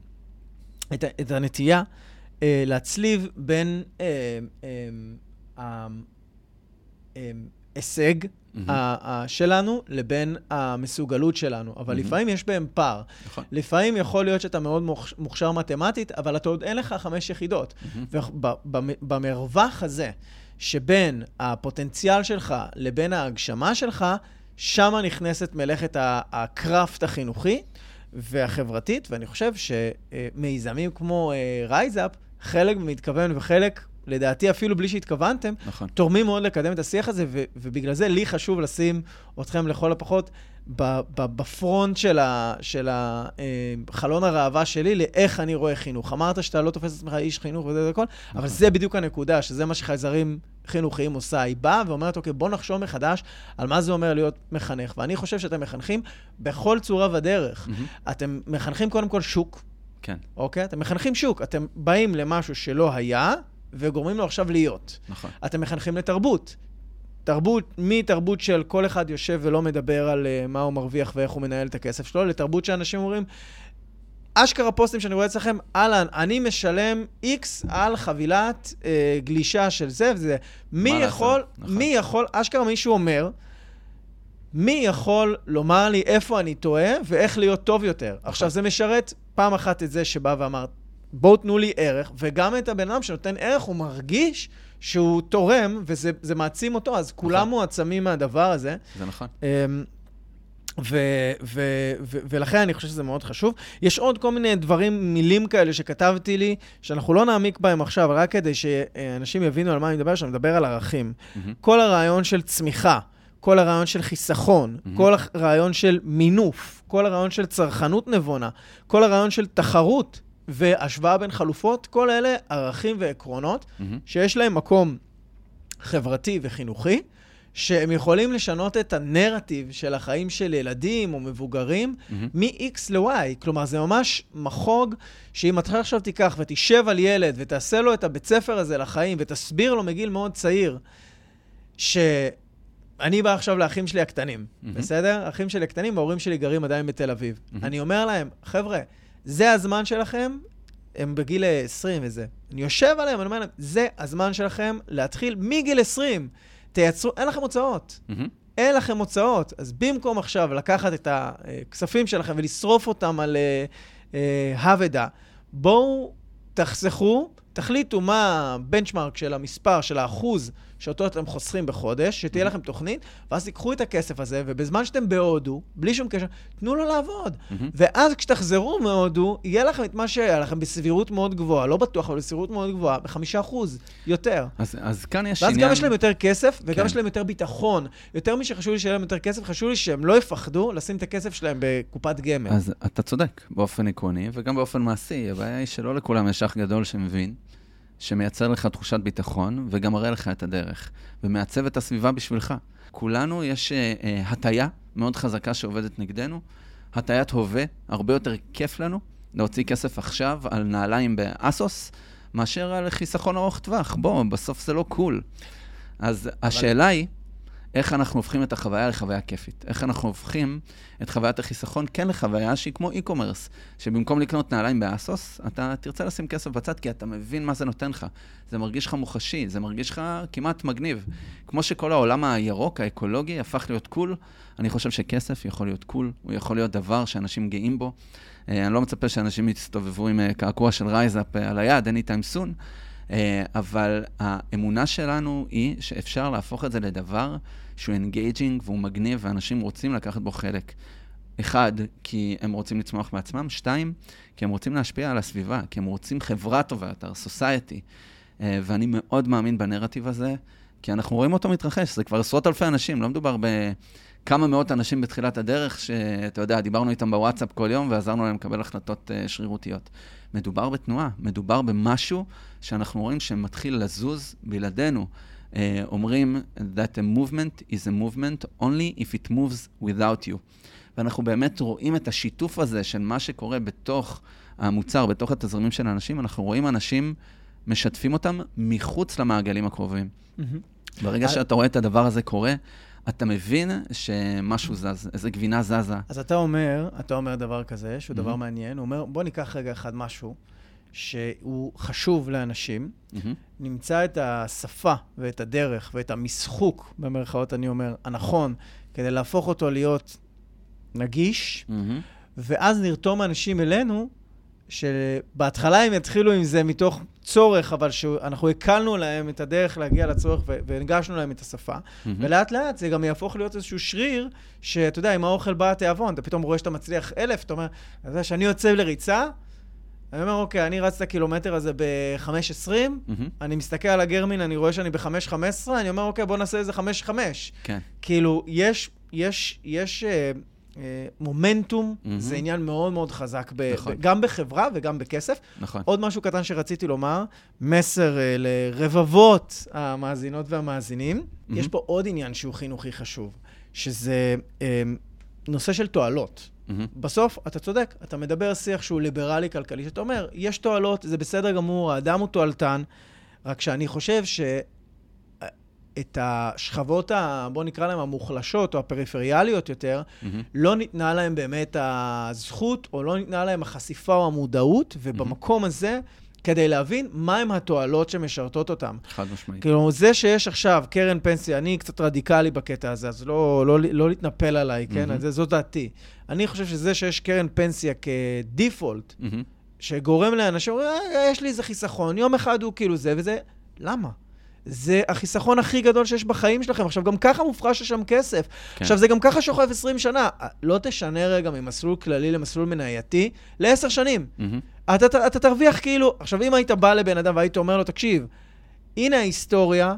Speaker 2: את, את הנטייה אה, להצליב בין אה, אה, אה, אה, הישג, mm-hmm. שלנו לבין המסוגלות שלנו. אבל mm-hmm. לפעמים יש בהם פער. נכון. לפעמים יכול להיות שאתה מאוד מוכשר מתמטית, אבל אתה עוד אין לך חמש יחידות. Mm-hmm. ובמרווח הזה, שבין הפוטנציאל שלך לבין ההגשמה שלך, שם נכנסת מלאכת ה craft החינוכי והחברתית, ואני חושב שמיזמים כמו רייזאפ, אה, חלק מתכוון וחלק לדעתי אפילו בלי שהתכוונתם, נכון. תורמים מאוד לקדם את השיח הזה, ו- ובגלל זה לי חשוב לשים אתכם לכל הפחות ב- ב- ב front של, ה- של ה- אה, חלון הראווה שלי לאיך אני רואה חינוך. אמרת שאתה לא תופס את עצמך איש חינוך וזה וכל, נכון. אבל זה בדיוק הנקודה, שזה מה שחייזרים חינוכיים עושה. היא באה ואומרת, אוקיי, בוא נחשוב מחדש על מה זה אומר להיות מחנך. ואני חושב שאתם מחנכים בכל צורה ודרך. Mm-hmm. אתם מחנכים קודם כל שוק.
Speaker 3: כן.
Speaker 2: אוקיי? אתם מחנכים שוק. אתם באים למשהו שלא היה, וגורמים לו עכשיו להיות.
Speaker 3: נכון.
Speaker 2: אתם מחנכים לתרבות. תרבות, מתרבות של כל אחד יושב ולא מדבר על uh, מה הוא מרוויח ואיך הוא מנהל את הכסף שלו, לתרבות שאנשים אומרים, אשכרה פוסטים שאני רואה אצלכם, אהלן, אני משלם איקס על חבילת uh, גלישה של זה וזה. מי יכול, נכון. מי יכול, אשכרה מישהו אומר, מי יכול לומר לי איפה אני טועה ואיך להיות טוב יותר? נכון. עכשיו, זה משרת פעם אחת את זה שבא ואמר, בואו תנו לי ערך, וגם את הבן אדם שנותן ערך, הוא מרגיש שהוא תורם, וזה מעצים אותו, אז כולם נכון. מועצמים מהדבר הזה.
Speaker 3: זה נכון.
Speaker 2: אמ, ו- ו- ו- ולכן אני חושב שזה מאוד חשוב. יש עוד כל מיני דברים, מילים כאלה שכתבתי לי, שאנחנו לא נעמיק בהם עכשיו, רק כדי שאנשים יבינו על מה אני מדבר, שאני מדבר על ערכים. Mm-hmm. כל הרעיון של צמיחה, כל הרעיון של חיסכון, mm-hmm. כל הרעיון של מינוף, כל הרעיון של צרכנות נבונה, כל הרעיון של תחרות, והשוואה בין חלופות, כל אלה ערכים ועקרונות mm-hmm. שיש להם מקום חברתי וחינוכי, שהם יכולים לשנות את הנרטיב של החיים של ילדים או מבוגרים
Speaker 3: מהמם.
Speaker 2: מ-X ל-Y. כלומר, זה ממש מחוג שאם אתה עכשיו תיקח ותשב על ילד ותעשה לו את הבית ספר הזה לחיים ותסביר לו מגיל מאוד צעיר, שאני בא עכשיו לאחים שלי הקטנים,
Speaker 3: מהמם.
Speaker 2: בסדר? האחים שלי הקטנים וההורים שלי גרים עדיין בתל אביב.
Speaker 3: מהמם.
Speaker 2: אני אומר להם, חבר'ה, זה הזמן שלכם, הם בגיל אה, 20 וזה. אני יושב עליהם, אני אומר להם, זה הזמן שלכם להתחיל מגיל 20. תייצרו, אין לכם הוצאות.
Speaker 3: מהמם.
Speaker 2: אין לכם הוצאות. אז במקום עכשיו לקחת את הכספים שלכם ולשרוף אותם על אה, אה, האבדה, בואו תחסכו, תחליטו מה הבנצ'מרק של המספר, של האחוז שאותו אתם חוסכים בחודש, שתהיה לכם תוכנית, ואז תיקחו את הכסף הזה, ובזמן שאתם בהודו, בלי שום קשר, תנו לו לעבוד.
Speaker 3: מהמם.
Speaker 2: ואז כשתחזרו מהודו, יהיה לכם את מה שהיה לכם בסבירות מאוד גבוהה, לא בטוח, אבל בסבירות מאוד גבוהה, בחמישה אחוז יותר.
Speaker 3: אז, אז כאן יש
Speaker 2: ואז
Speaker 3: עניין...
Speaker 2: גם יש להם יותר כסף, וגם
Speaker 3: כן.
Speaker 2: יש להם יותר ביטחון. יותר משחשוב לי שיהיה להם יותר כסף, חשוב לי שהם לא יפחדו לשים את הכסף שלהם בקופת גמל.
Speaker 3: אז אתה צודק, באופן עקרוני, וגם באופן מעשי. הבעיה היא שלא לכולם יש אח גדול שמבין, שמייצר לך תחושת ביטחון, וגם מראה לך את הדרך, ומעצב את הסביבה בשבילך. כולנו יש אה, אה, הטיה מאוד חזקה שעובדת נגדנו, הטיית הווה, הרבה יותר כיף לנו להוציא כסף עכשיו על נעליים באסוס, מאשר על חיסכון ארוך טווח. בוא, בסוף זה לא קול. אז השאלה היא, איך אנחנו הופכים את החוויה לחוויה כיפית? איך אנחנו הופכים את חוויית החיסכון כן לחוויה שהיא כמו e-commerce, שבמקום לקנות נעליים באסוס, אתה תרצה לשים כסף בצד, כי אתה מבין מה זה נותן לך. זה מרגיש לך מוחשי, זה מרגיש לך כמעט מגניב. כמו שכל העולם הירוק, האקולוגי, הפך להיות cool, אני חושב שכסף יכול להיות cool, הוא יכול להיות דבר שאנשים גאים בו. אה, אני לא מצפה שאנשים יסתובבו עם אה, קעקוע של רייזאפ אה, על היד, anytime soon, אבל האמונה שלנו היא שאפשר להפוך את זה לדבר שהוא engaging והוא מגניב, ואנשים רוצים לקחת בו חלק. אחד, כי הם רוצים לצמוח בעצמם, שתיים, כי הם רוצים להשפיע על הסביבה, כי הם רוצים חברה טובה יותר, society. ואני מאוד מאמין בנרטיב הזה, כי אנחנו רואים אותו מתרחש, זה כבר עשרות אלפי אנשים, לא מדובר בכמה מאות אנשים בתחילת הדרך, שאתה יודע, דיברנו איתם בוואטסאפ כל יום ועזרנו להם לקבל החלטות אה, שרירותיות. מדובר בתנועה, מדובר במשהו שאנחנו רואים שמתחיל לזוז בלעדינו. Uh, אומרים that a movement is a movement only if it moves without you. ואנחנו באמת רואים את השיתוף הזה של מה שקורה בתוך המוצר, בתוך התזרימים של האנשים, אנחנו רואים אנשים משתפים אותם מחוץ למעגלים הקרובים.
Speaker 2: מהמם.
Speaker 3: ברגע
Speaker 2: אז-
Speaker 3: שאתה רואה את הדבר הזה קורה, אתה מבין שמשהו זז, איזה גבינה זזה.
Speaker 2: אז אתה אומר, אתה אומר דבר כזה, שהוא דבר
Speaker 3: מהמם.
Speaker 2: מעניין, הוא אומר, בוא ניקח רגע אחד משהו שהוא חשוב לאנשים,
Speaker 3: מהמם.
Speaker 2: נמצא את השפה ואת הדרך ואת המשחוק, במרכאות אני אומר, הנכון, כדי להפוך אותו להיות נגיש,
Speaker 3: מהמם.
Speaker 2: ואז נרתום אנשים אלינו, שבהתחלה הם יתחילו עם זה מתוך צורך, אבל שאנחנו הקלנו להם את הדרך להגיע לצורך והנגשנו להם את השפה.
Speaker 3: מהמם.
Speaker 2: ולאט לאט זה גם יהפוך להיות איזשהו שריר, שאתה יודע, עם האוכל בא התיאבון, אתה פתאום רואה שאתה מצליח אלף, אתה אומר, אתה יודע, כשאני יוצא לריצה, אני אומר, אוקיי, אני רצתי את הקילומטר הזה ב-5.20,
Speaker 3: מהמם.
Speaker 2: אני מסתכל על הגרמין, אני רואה שאני ב-5.15, אני אומר, אוקיי, בוא נעשה איזה 5.5.
Speaker 3: כן.
Speaker 2: כאילו, יש, יש, יש אה, אה, מומנטום,
Speaker 3: מהמם.
Speaker 2: זה עניין מאוד מאוד חזק, ב,
Speaker 3: נכון.
Speaker 2: ב, גם בחברה וגם בכסף.
Speaker 3: נכון.
Speaker 2: עוד משהו קטן שרציתי לומר, מסר אה, לרבבות המאזינות והמאזינים.
Speaker 3: מהמם.
Speaker 2: יש פה עוד עניין שהוא חינוכי חשוב, שזה אה, נושא של תועלות.
Speaker 3: מהמם.
Speaker 2: בסוף, אתה צודק, אתה מדבר שיח שהוא ליברלי כלכלי, שאתה אומר, יש תועלות, זה בסדר גמור, האדם הוא תועלתן, רק שאני חושב ש... את השכבות, ה, בוא נקרא להן המוחלשות או הפריפריאליות יותר,
Speaker 3: מהמם.
Speaker 2: לא ניתנה להם באמת הזכות, או לא ניתנה להם החשיפה או המודעות, ובמקום הזה, כדי להבין מהם התועלות שמשרתות אותם.
Speaker 3: חד משמעית.
Speaker 2: כאילו, זה שיש עכשיו קרן פנסיה, אני קצת רדיקלי בקטע הזה, אז לא, לא, לא להתנפל עליי, כן?
Speaker 3: מהמם.
Speaker 2: אז זו דעתי. אני חושב שזה שיש קרן פנסיה כדיפולט,
Speaker 3: מהמם.
Speaker 2: שגורם לאנשים, "אה, יש לי איזה חיסכון, יום אחד הוא כאילו זה וזה, למה? זה החיסכון הכי גדול שיש בחיים שלכם. עכשיו, גם ככה מופרש לשם כסף.
Speaker 3: כן.
Speaker 2: עכשיו, זה גם ככה שוכב 20 שנה. לא תשנה רגע ממסלול כללי למסלול מנייתי לעשר שנים.
Speaker 3: מהמם.
Speaker 2: אתה, אתה, אתה תרוויח כאילו... עכשיו, אם היית בא לבן אדם והיית אומר לו, תקשיב, הנה ההיסטוריה,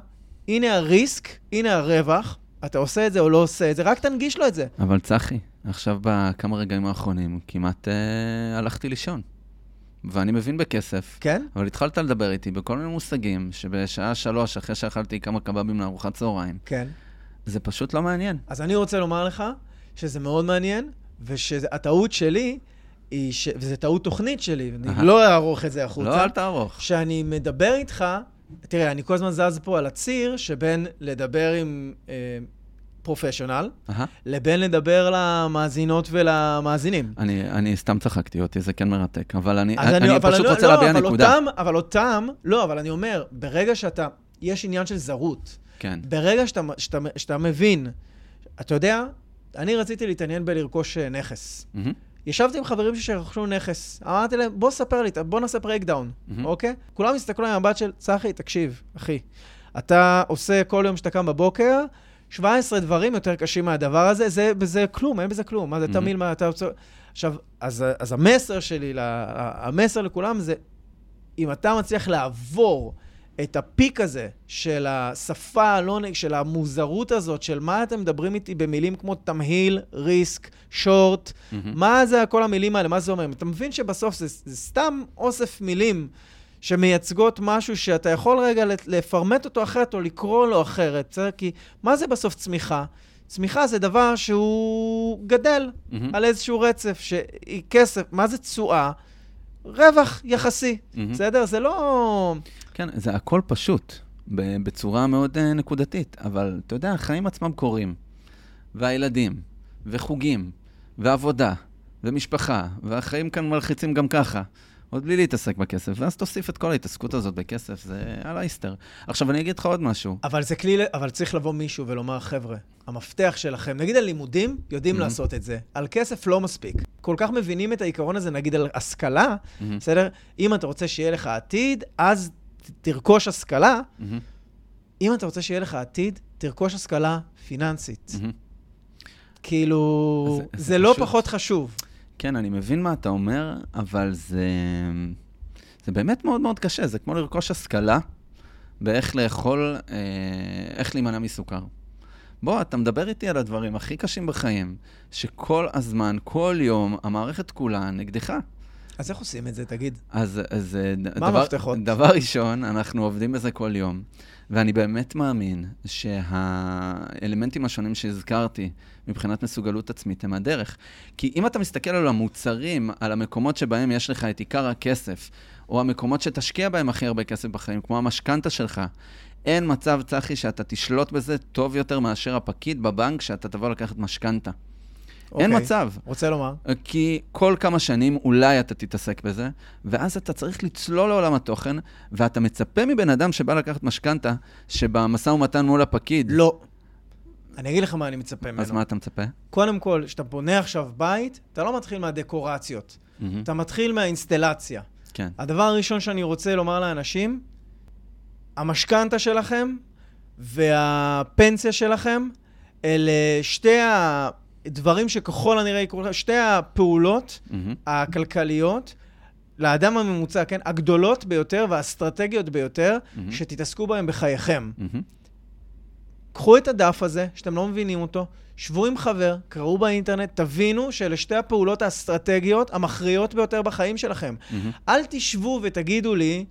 Speaker 2: הנה הריסק, הנה הרווח, אתה עושה את זה או לא עושה את זה, רק תנגיש לו את זה.
Speaker 3: אבל צחי, עכשיו בכמה רגעים האחרונים כמעט אה, הלכתי לישון. ואני מבין בכסף,
Speaker 2: כן?
Speaker 3: אבל התחלת לדבר איתי בכל מיני מושגים, שבשעה שלוש, אחרי שאכלתי כמה קבבים לארוחת צהריים,
Speaker 2: כן.
Speaker 3: זה פשוט לא מעניין.
Speaker 2: אז אני רוצה לומר לך שזה מאוד מעניין, ושהטעות שלי היא, ש... וזו טעות תוכנית שלי. אני לא אערוך את זה החוצה.
Speaker 3: לא, אל תערוך.
Speaker 2: שאני מדבר איתך, תראה, אני כל הזמן זז פה על הציר שבין לדבר עם אה,
Speaker 3: professional.
Speaker 2: לבין לדבר למאזינות ולמאזינים.
Speaker 3: אני, אני סתם צחקתי אותי, זה כן מרתק, אבל אני,
Speaker 2: אז
Speaker 3: אני,
Speaker 2: אבל
Speaker 3: פשוט
Speaker 2: לא-
Speaker 3: רוצה
Speaker 2: לא,
Speaker 3: להביע
Speaker 2: אבל
Speaker 3: נקודה.
Speaker 2: אותם, אבל אותם, לא, אבל אני אומר, ברגע שאתה, יש עניין של זרות.
Speaker 3: כן.
Speaker 2: ברגע שאתה, שאתה, שאתה מבין, אתה יודע, אני רציתי להתעניין בלרכוש אה, נכס.
Speaker 3: מהמם.
Speaker 2: ישבתי עם חברים שרכשו נכס, אמרתי להם, בוא ספר לי, בוא נעשה breakdown,
Speaker 3: מהמם.
Speaker 2: אוקיי? כולם הסתכלו עם המבט של, צחי, תקשיב, אחי, אתה עושה כל יום שאתה קם בבוקר, 17 דברים יותר קשים מהדבר הזה, זה, זה כלום, אין בזה כלום. מה זה
Speaker 3: מהמם.
Speaker 2: תמיל, מה אתה רוצה... עכשיו, אז, אז המסר שלי, לה- המסר לכולם זה, אם אתה מצליח לעבור את הפיק הזה של השפה הלא, של המוזרות הזאת, של מה אתם מדברים איתי במילים כמו תמהיל, ריסק, שורט,
Speaker 3: מהמם.
Speaker 2: מה זה כל המילים האלה, מה זה אומר? אתה מבין שבסוף זה, זה סתם אוסף מילים שמייצגות משהו שאתה יכול רגע לפ- לפרמט אותו אחרת או לקרוא לו אחרת, בסדר? כי מה זה בסוף צמיחה? צמיחה זה דבר שהוא גדל
Speaker 3: מהמם.
Speaker 2: על איזשהו רצף, שהיא כסף, מה זה תשואה? רווח יחסי,
Speaker 3: מהמם.
Speaker 2: בסדר? זה לא...
Speaker 3: כן, זה הכל פשוט, בצורה מאוד אה, נקודתית, אבל אתה יודע, החיים עצמם קורים, והילדים, וחוגים, ועבודה, ומשפחה, והחיים כאן מלחיצים גם ככה, עוד בלי להתעסק בכסף, ואז תוסיף את כל ההתעסקות הזאת בכסף, זה על האיסטר. עכשיו, אני אגיד לך עוד משהו.
Speaker 2: אבל זה כלי, אבל צריך לבוא מישהו ולומר, חבר'ה, המפתח שלכם, נגיד על לימודים, יודעים
Speaker 3: Mhm.
Speaker 2: לעשות את זה. על כסף לא מספיק. כל כך מבינים את העיקרון הזה, נגיד על השכלה,
Speaker 3: מהמם,
Speaker 2: בסדר? אם אתה רוצה שיהיה לך עתיד, אז תרכוש השכלה.
Speaker 3: מהמם,
Speaker 2: אם אתה רוצה שיהיה לך עתיד, תרכוש השכלה פיננסית.
Speaker 3: מהמם.
Speaker 2: כאילו,
Speaker 3: זה-
Speaker 2: זה,
Speaker 3: זה
Speaker 2: לא פחות חשוב.
Speaker 3: כן, אני מבין מה אתה אומר, אבל זה, זה באמת מאוד מאוד קשה. זה כמו לרכוש השכלה באיך לאכול, אה, איך להימנע מסוכר. בוא, אתה מדבר איתי על הדברים הכי קשים בחיים, שכל הזמן, כל יום, המערכת כולה נגדך.
Speaker 2: אז איך עושים את זה, תגיד?
Speaker 3: אז, אז אה,
Speaker 2: מה
Speaker 3: דבר,
Speaker 2: המפתחות?
Speaker 3: דבר ראשון, אנחנו עובדים בזה כל יום, ואני באמת מאמין שהאלמנטים השונים שהזכרתי מבחינת מסוגלות עצמית הם הדרך. כי אם אתה מסתכל על המוצרים, על המקומות שבהם יש לך את עיקר הכסף, או המקומות שתשקיע בהם הכי הרבה כסף בחיים, כמו המשכנתה שלך, אין מצב, צחי, שאתה תשלוט בזה טוב יותר מאשר הפקיד בבנק שאתה תבוא לקחת משכנתה. אין
Speaker 2: אוקיי.
Speaker 3: מצב.
Speaker 2: רוצה לומר?
Speaker 3: כי כל כמה שנים אולי אתה תתעסק בזה, ואז אתה צריך לצלול לעולם התוכן, ואתה מצפה מבן אדם שבא לקחת משכנתה, שבמשא ומתן מול הפקיד,
Speaker 2: לא. אני אגיד לך מה אני מצפה ממנו.
Speaker 3: אז מה אתה מצפה?
Speaker 2: קודם כל, כשאתה בונה עכשיו בית, אתה לא מתחיל מהדקורציות.
Speaker 3: מהמם.
Speaker 2: אתה מתחיל מהאינסטלציה.
Speaker 3: כן.
Speaker 2: הדבר הראשון שאני רוצה לומר לאנשים, המשכנתה שלכם והפנסיה שלכם, אלה שתי הדברים שככל הנראה יקרו לכם, שתי הפעולות
Speaker 3: מהמם.
Speaker 2: הכלכליות לאדם הממוצע, כן? הגדולות ביותר והאסטרטגיות ביותר,
Speaker 3: מהמם.
Speaker 2: שתתעסקו בהן בחייכם.
Speaker 3: מהמם.
Speaker 2: קחו את הדף הזה, שאתם לא מבינים אותו, שבו עם חבר, קראו באינטרנט, תבינו שאלה שתי הפעולות האסטרטגיות המכריעות ביותר בחיים שלכם.
Speaker 3: מהמם.
Speaker 2: אל תשבו ותגידו לי,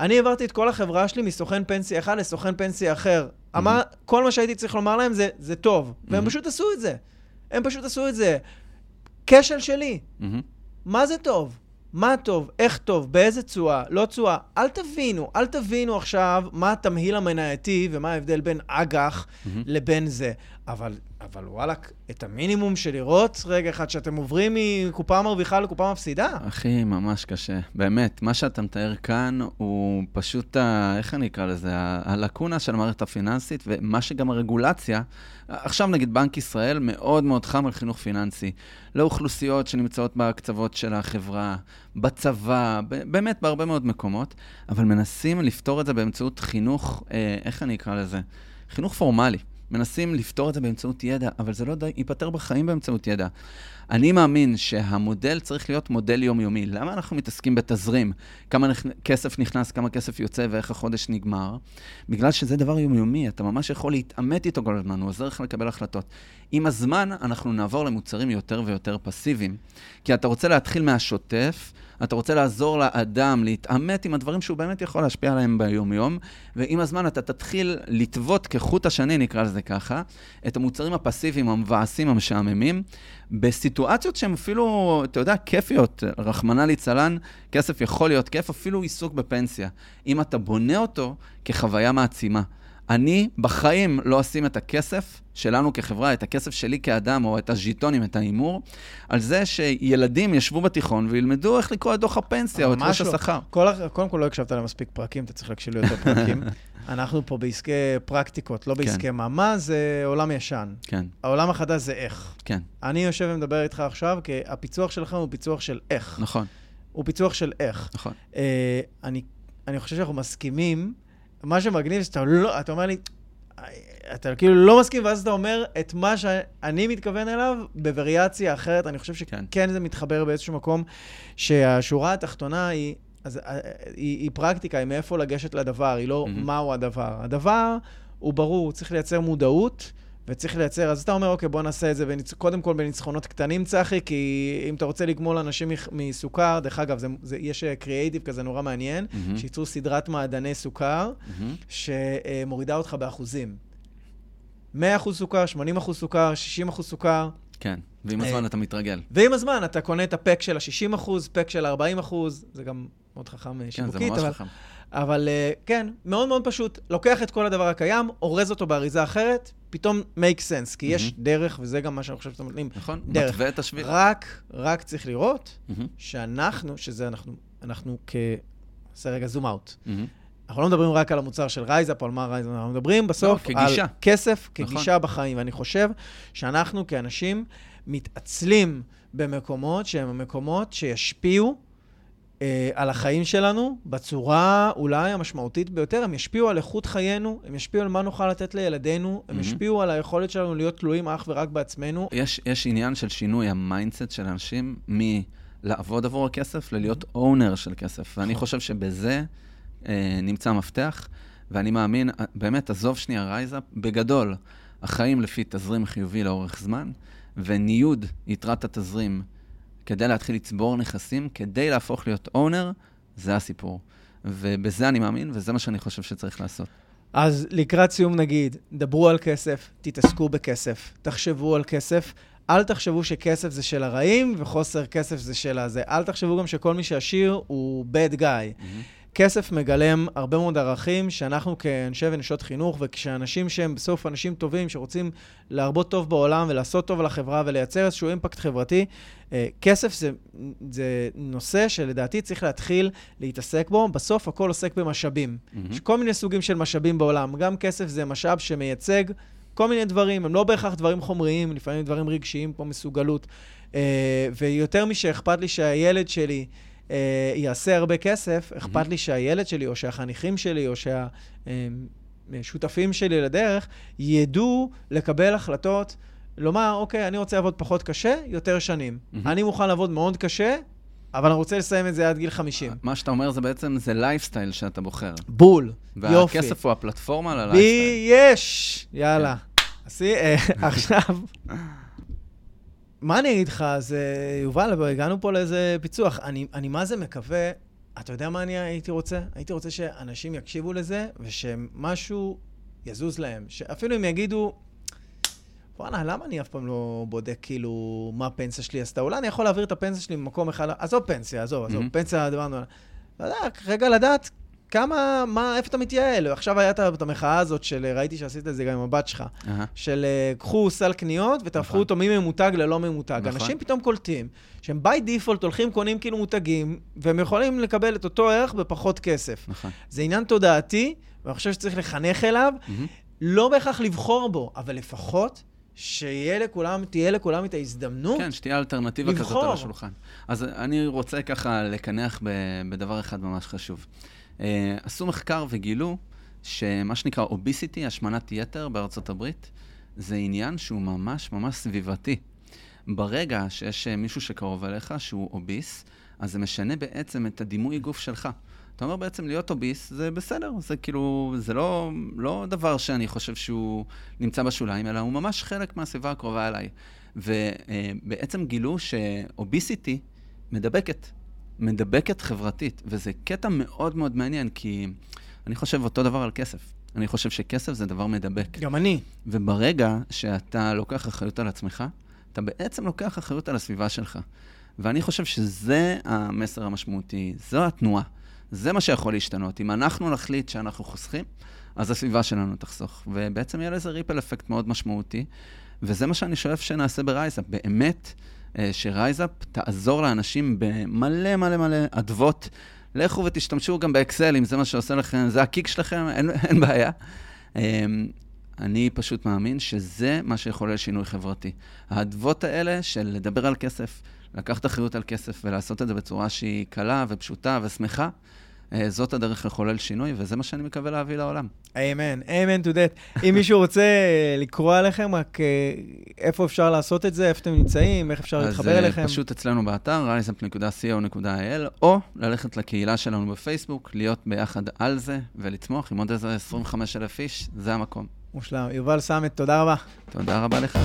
Speaker 2: אני העברתי את כל החברה שלי מסוכן פנסיה אחד לסוכן פנסיה אחר. אמר, כל מה שהייתי צריך לומר להם זה, זה טוב. והם
Speaker 3: מהמם.
Speaker 2: פשוט עשו את זה. הם פשוט עשו את זה. כשל שלי.
Speaker 3: מהמם.
Speaker 2: מה זה טוב? מה טוב? איך טוב? באיזה תשואה? לא תשואה? אל תבינו, אל תבינו עכשיו מה התמהיל המנייתי ומה ההבדל בין אג"ח
Speaker 3: מהמם.
Speaker 2: לבין זה. אבל, אבל וואלכ, את המינימום של לראות רגע אחד שאתם עוברים מקופה מרוויחה לקופה מפסידה.
Speaker 3: אחי, ממש קשה. באמת, מה שאתה מתאר כאן הוא פשוט, ה... איך אני אקרא לזה? הלקונה של המערכת הפיננסית, ומה שגם הרגולציה. עכשיו נגיד בנק ישראל מאוד מאוד חם על חינוך פיננסי, לאוכלוסיות שנמצאות בקצוות של החברה, בצבא, באמת בהרבה מאוד מקומות, אבל מנסים לפתור את זה באמצעות חינוך, אה, איך אני אקרא לזה? חינוך פורמלי. מנסים לפתור את זה באמצעות ידע, אבל זה לא די, ייפתר בחיים באמצעות ידע. אני מאמין שהמודל צריך להיות מודל יומיומי. למה אנחנו מתעסקים בתזרים? כמה נכ... כסף נכנס, כמה כסף יוצא ואיך החודש נגמר? בגלל שזה דבר יומיומי, אתה ממש יכול להתעמת איתו כל הזמן, הוא עוזר לך לקבל החלטות. עם הזמן אנחנו נעבור למוצרים יותר ויותר פסיביים, כי אתה רוצה להתחיל מהשוטף, אתה רוצה לעזור לאדם להתעמת עם הדברים שהוא באמת יכול להשפיע עליהם ביומיום, ועם הזמן אתה תתחיל לטוות כחוט השני, נקרא לזה ככה, את המוצרים הפסיביים, המבאסים, המשעממים, בסיטואציות שהן אפילו, אתה יודע, כיפיות, רחמנא ליצלן, כסף יכול להיות כיף, אפילו עיסוק בפנסיה. אם אתה בונה אותו כחוויה מעצימה. אני בחיים לא אשים את הכסף שלנו כחברה, את הכסף שלי כאדם, או את הז'יטונים, את ההימור, על זה שילדים ישבו בתיכון וילמדו איך לקרוא את דוח הפנסיה או את ראש
Speaker 2: לא.
Speaker 3: השכר.
Speaker 2: כל, קודם כל לא הקשבת למספיק פרקים, אתה צריך להקשיב לי יותר פרקים. (laughs) אנחנו פה בעסקי פרקטיקות, לא בעסקי כן. מה, זה עולם ישן.
Speaker 3: כן.
Speaker 2: העולם החדש זה איך.
Speaker 3: כן.
Speaker 2: אני יושב ומדבר איתך עכשיו, כי הפיצוח שלך הוא פיצוח של איך.
Speaker 3: נכון.
Speaker 2: הוא פיצוח של איך.
Speaker 3: נכון.
Speaker 2: אה, אני, אני חושב שאנחנו מסכימים. מה שמגניב, שאתה לא, אתה אומר לי, אתה כאילו לא מסכים, ואז אתה אומר את מה שאני מתכוון אליו בווריאציה אחרת. אני חושב שכן כן זה מתחבר באיזשהו מקום, שהשורה התחתונה היא, אז, אה, היא, היא פרקטיקה, היא מאיפה לגשת לדבר, היא לא mm-hmm. מהו הדבר. הדבר הוא ברור, צריך לייצר מודעות. וצריך לייצר, אז אתה אומר, אוקיי, בוא נעשה את זה בניצ... קודם כל בניצחונות קטנים, צחי, כי אם אתה רוצה לגמול אנשים מסוכר, דרך אגב, זה, זה, יש קריאייטיב כזה נורא מעניין, mm-hmm. שייצרו סדרת מעדני סוכר, mm-hmm. שמורידה אותך באחוזים. 100% סוכר, 80% סוכר, 60% סוכר.
Speaker 3: כן, ועם הזמן אתה מתרגל.
Speaker 2: ועם הזמן אתה קונה את הפק של ה-60%, פק של ה-40%, זה גם מאוד חכם שיווקית.
Speaker 3: כן, זה ממש
Speaker 2: אבל...
Speaker 3: חכם.
Speaker 2: אבל כן, מאוד מאוד פשוט. לוקח את כל הדבר הקיים, אורז אותו באריזה אחרת, פתאום make sense, כי mm-hmm. יש דרך, וזה גם מה שאני חושב שאתם נותנים.
Speaker 3: נכון,
Speaker 2: דרך.
Speaker 3: מתווה את השביל.
Speaker 2: רק, רק צריך לראות
Speaker 3: mm-hmm.
Speaker 2: שאנחנו, שזה אנחנו, אנחנו כ... נעשה רגע zoom out. Mm-hmm. אנחנו לא מדברים רק על המוצר של רייזאפ או על מה רייזאפ, אנחנו מדברים בסוף
Speaker 3: לא, כגישה.
Speaker 2: על כסף, נכון. כגישה נכון. בחיים. ואני חושב שאנחנו כאנשים מתעצלים במקומות שהם המקומות שישפיעו אה, על החיים שלנו בצורה אולי המשמעותית ביותר. הם ישפיעו על איכות חיינו, הם ישפיעו על מה נוכל לתת לילדינו, הם mm-hmm. ישפיעו על היכולת שלנו להיות תלויים אך ורק בעצמנו.
Speaker 3: יש, יש עניין של שינוי ה mindset של אנשים מלעבוד עבור הכסף ללהיות owner של כסף. ואני נכון. חושב שבזה אה, נמצא המפתח, ואני מאמין, אה, באמת, עזוב שנייה רייזאפ, בגדול, החיים לפי תזרים חיובי לאורך זמן, וניוד יתרת התזרים. כדי להתחיל לצבור נכסים, כדי להפוך להיות owner, זה הסיפור. ובזה אני מאמין, וזה מה שאני חושב שצריך לעשות.
Speaker 2: אז לקראת סיום נגיד, דברו על כסף, תתעסקו בכסף, תחשבו על כסף. אל תחשבו שכסף זה של הרעים וחוסר כסף זה של הזה. אל תחשבו גם שכל מי שעשיר הוא bad guy. Mm-hmm. כסף מגלם הרבה מאוד ערכים שאנחנו כאנשי ונשות חינוך, וכשאנשים שהם בסוף אנשים טובים, שרוצים להרבות טוב בעולם ולעשות טוב לחברה ולייצר איזשהו אימפקט חברתי, אה, כסף זה, זה נושא שלדעתי צריך להתחיל להתעסק בו. בסוף הכל עוסק במשאבים. Mm-hmm. יש כל מיני סוגים של משאבים בעולם. גם כסף זה משאב שמייצג כל מיני דברים, הם לא בהכרח דברים חומריים, לפעמים דברים רגשיים כמו מסוגלות. אה, ויותר משאכפת לי שהילד שלי... אה, יעשה הרבה כסף, אכפת לי שהילד שלי, או שהחניכים שלי, או שהשותפים שלי לדרך, ידעו לקבל החלטות, לומר, אוקיי, אני רוצה לעבוד פחות קשה, יותר שנים. אני מוכן לעבוד מאוד קשה, אבל אני רוצה לסיים את זה עד גיל 50.
Speaker 3: מה שאתה אומר זה בעצם, זה לייפסטייל שאתה בוחר.
Speaker 2: בול,
Speaker 3: יופי. והכסף הוא הפלטפורמה ללייפסטייל.
Speaker 2: בי יש! יאללה. אה, (laughs) עכשיו... מה אני אגיד לך? אז יובל, הגענו פה לאיזה פיצוח. אני, אני מה זה מקווה, אתה יודע מה אני הייתי רוצה? הייתי רוצה שאנשים יקשיבו לזה, ושמשהו יזוז להם. שאפילו אם יגידו, וואלה, למה אני אף פעם לא בודק כאילו מה הפנסיה שלי עשתה? אולי אני יכול להעביר את הפנסיה שלי ממקום אחד, עזוב פנסיה, עזוב, עזוב, mm-hmm. פנסיה, דיברנו עליה. אתה יודע, רגע לדעת כמה, מה, איפה אתה מתייעל? עכשיו הייתה את המחאה הזאת של, ראיתי שעשית את זה גם עם הבת שלך, uh-huh. של אה, קחו סל קניות ותהפכו נכון. אותו מממותג ללא ממותג. נכון. אנשים פתאום קולטים שהם ביי דיפולט הולכים, קונים כאילו מותגים, והם יכולים לקבל את אותו ערך בפחות כסף.
Speaker 3: נכון.
Speaker 2: זה עניין תודעתי, ואני חושב שצריך לחנך אליו, mm-hmm. לא בהכרח לבחור בו, אבל לפחות שיהיה לכולם, לכולם את ההזדמנות
Speaker 3: כן, שתהיה אלטרנטיבה לבחור. כזאת על השולחן. אז אני רוצה ככה לקנח בדבר אחד ממש חשוב. אה, עשו מחקר וגילו שמה שנקרא אוביסיטי, השמנת יתר בארצות הברית, זה עניין שהוא ממש ממש סביבתי. ברגע שיש אה, מישהו שקרוב אליך שהוא אוביס, אז זה משנה בעצם את הדימוי גוף שלך. אתה אומר בעצם להיות אוביס זה בסדר, זה כאילו, זה לא, לא דבר שאני חושב שהוא נמצא בשוליים, אלא הוא ממש חלק מהסביבה הקרובה אליי. ובעצם גילו שאוביסיטי מדבקת. מדבקת חברתית, וזה קטע מאוד מאוד מעניין, כי אני חושב אותו דבר על כסף. אני חושב שכסף זה דבר מדבק.
Speaker 2: גם אני.
Speaker 3: וברגע שאתה לוקח אחריות על עצמך, אתה בעצם לוקח אחריות על הסביבה שלך. ואני חושב שזה המסר המשמעותי, זו התנועה. זה מה שיכול להשתנות. אם אנחנו נחליט שאנחנו חוסכים, אז הסביבה שלנו תחסוך. ובעצם יהיה לזה ripple effect מאוד משמעותי, וזה מה שאני שואף שנעשה ברייזאפ. באמת, שרייזאפ תעזור לאנשים במלא מלא מלא אדוות. לכו ותשתמשו גם באקסל, אם זה מה שעושה לכם, זה הקיק שלכם, אין, אין בעיה. אמ, אני פשוט מאמין שזה מה שיכולל שינוי חברתי. האדוות האלה של לדבר על כסף, לקחת אחריות על כסף ולעשות את זה בצורה שהיא קלה ופשוטה ושמחה, אה, זאת הדרך לחולל שינוי, וזה מה שאני מקווה להביא לעולם.
Speaker 2: אמן, אמן to that. אם מישהו רוצה אה, לקרוא עליכם, רק אה, איפה אפשר לעשות את זה, איפה אתם נמצאים, איך אפשר להתחבר אליכם?
Speaker 3: אז פשוט אצלנו באתר, riseup.co.il, או ללכת לקהילה שלנו בפייסבוק, להיות ביחד על זה ולצמוח עם עוד איזה 25,000 איש, זה המקום.
Speaker 2: מושלם. יובל סמט, תודה רבה.
Speaker 3: תודה רבה לך.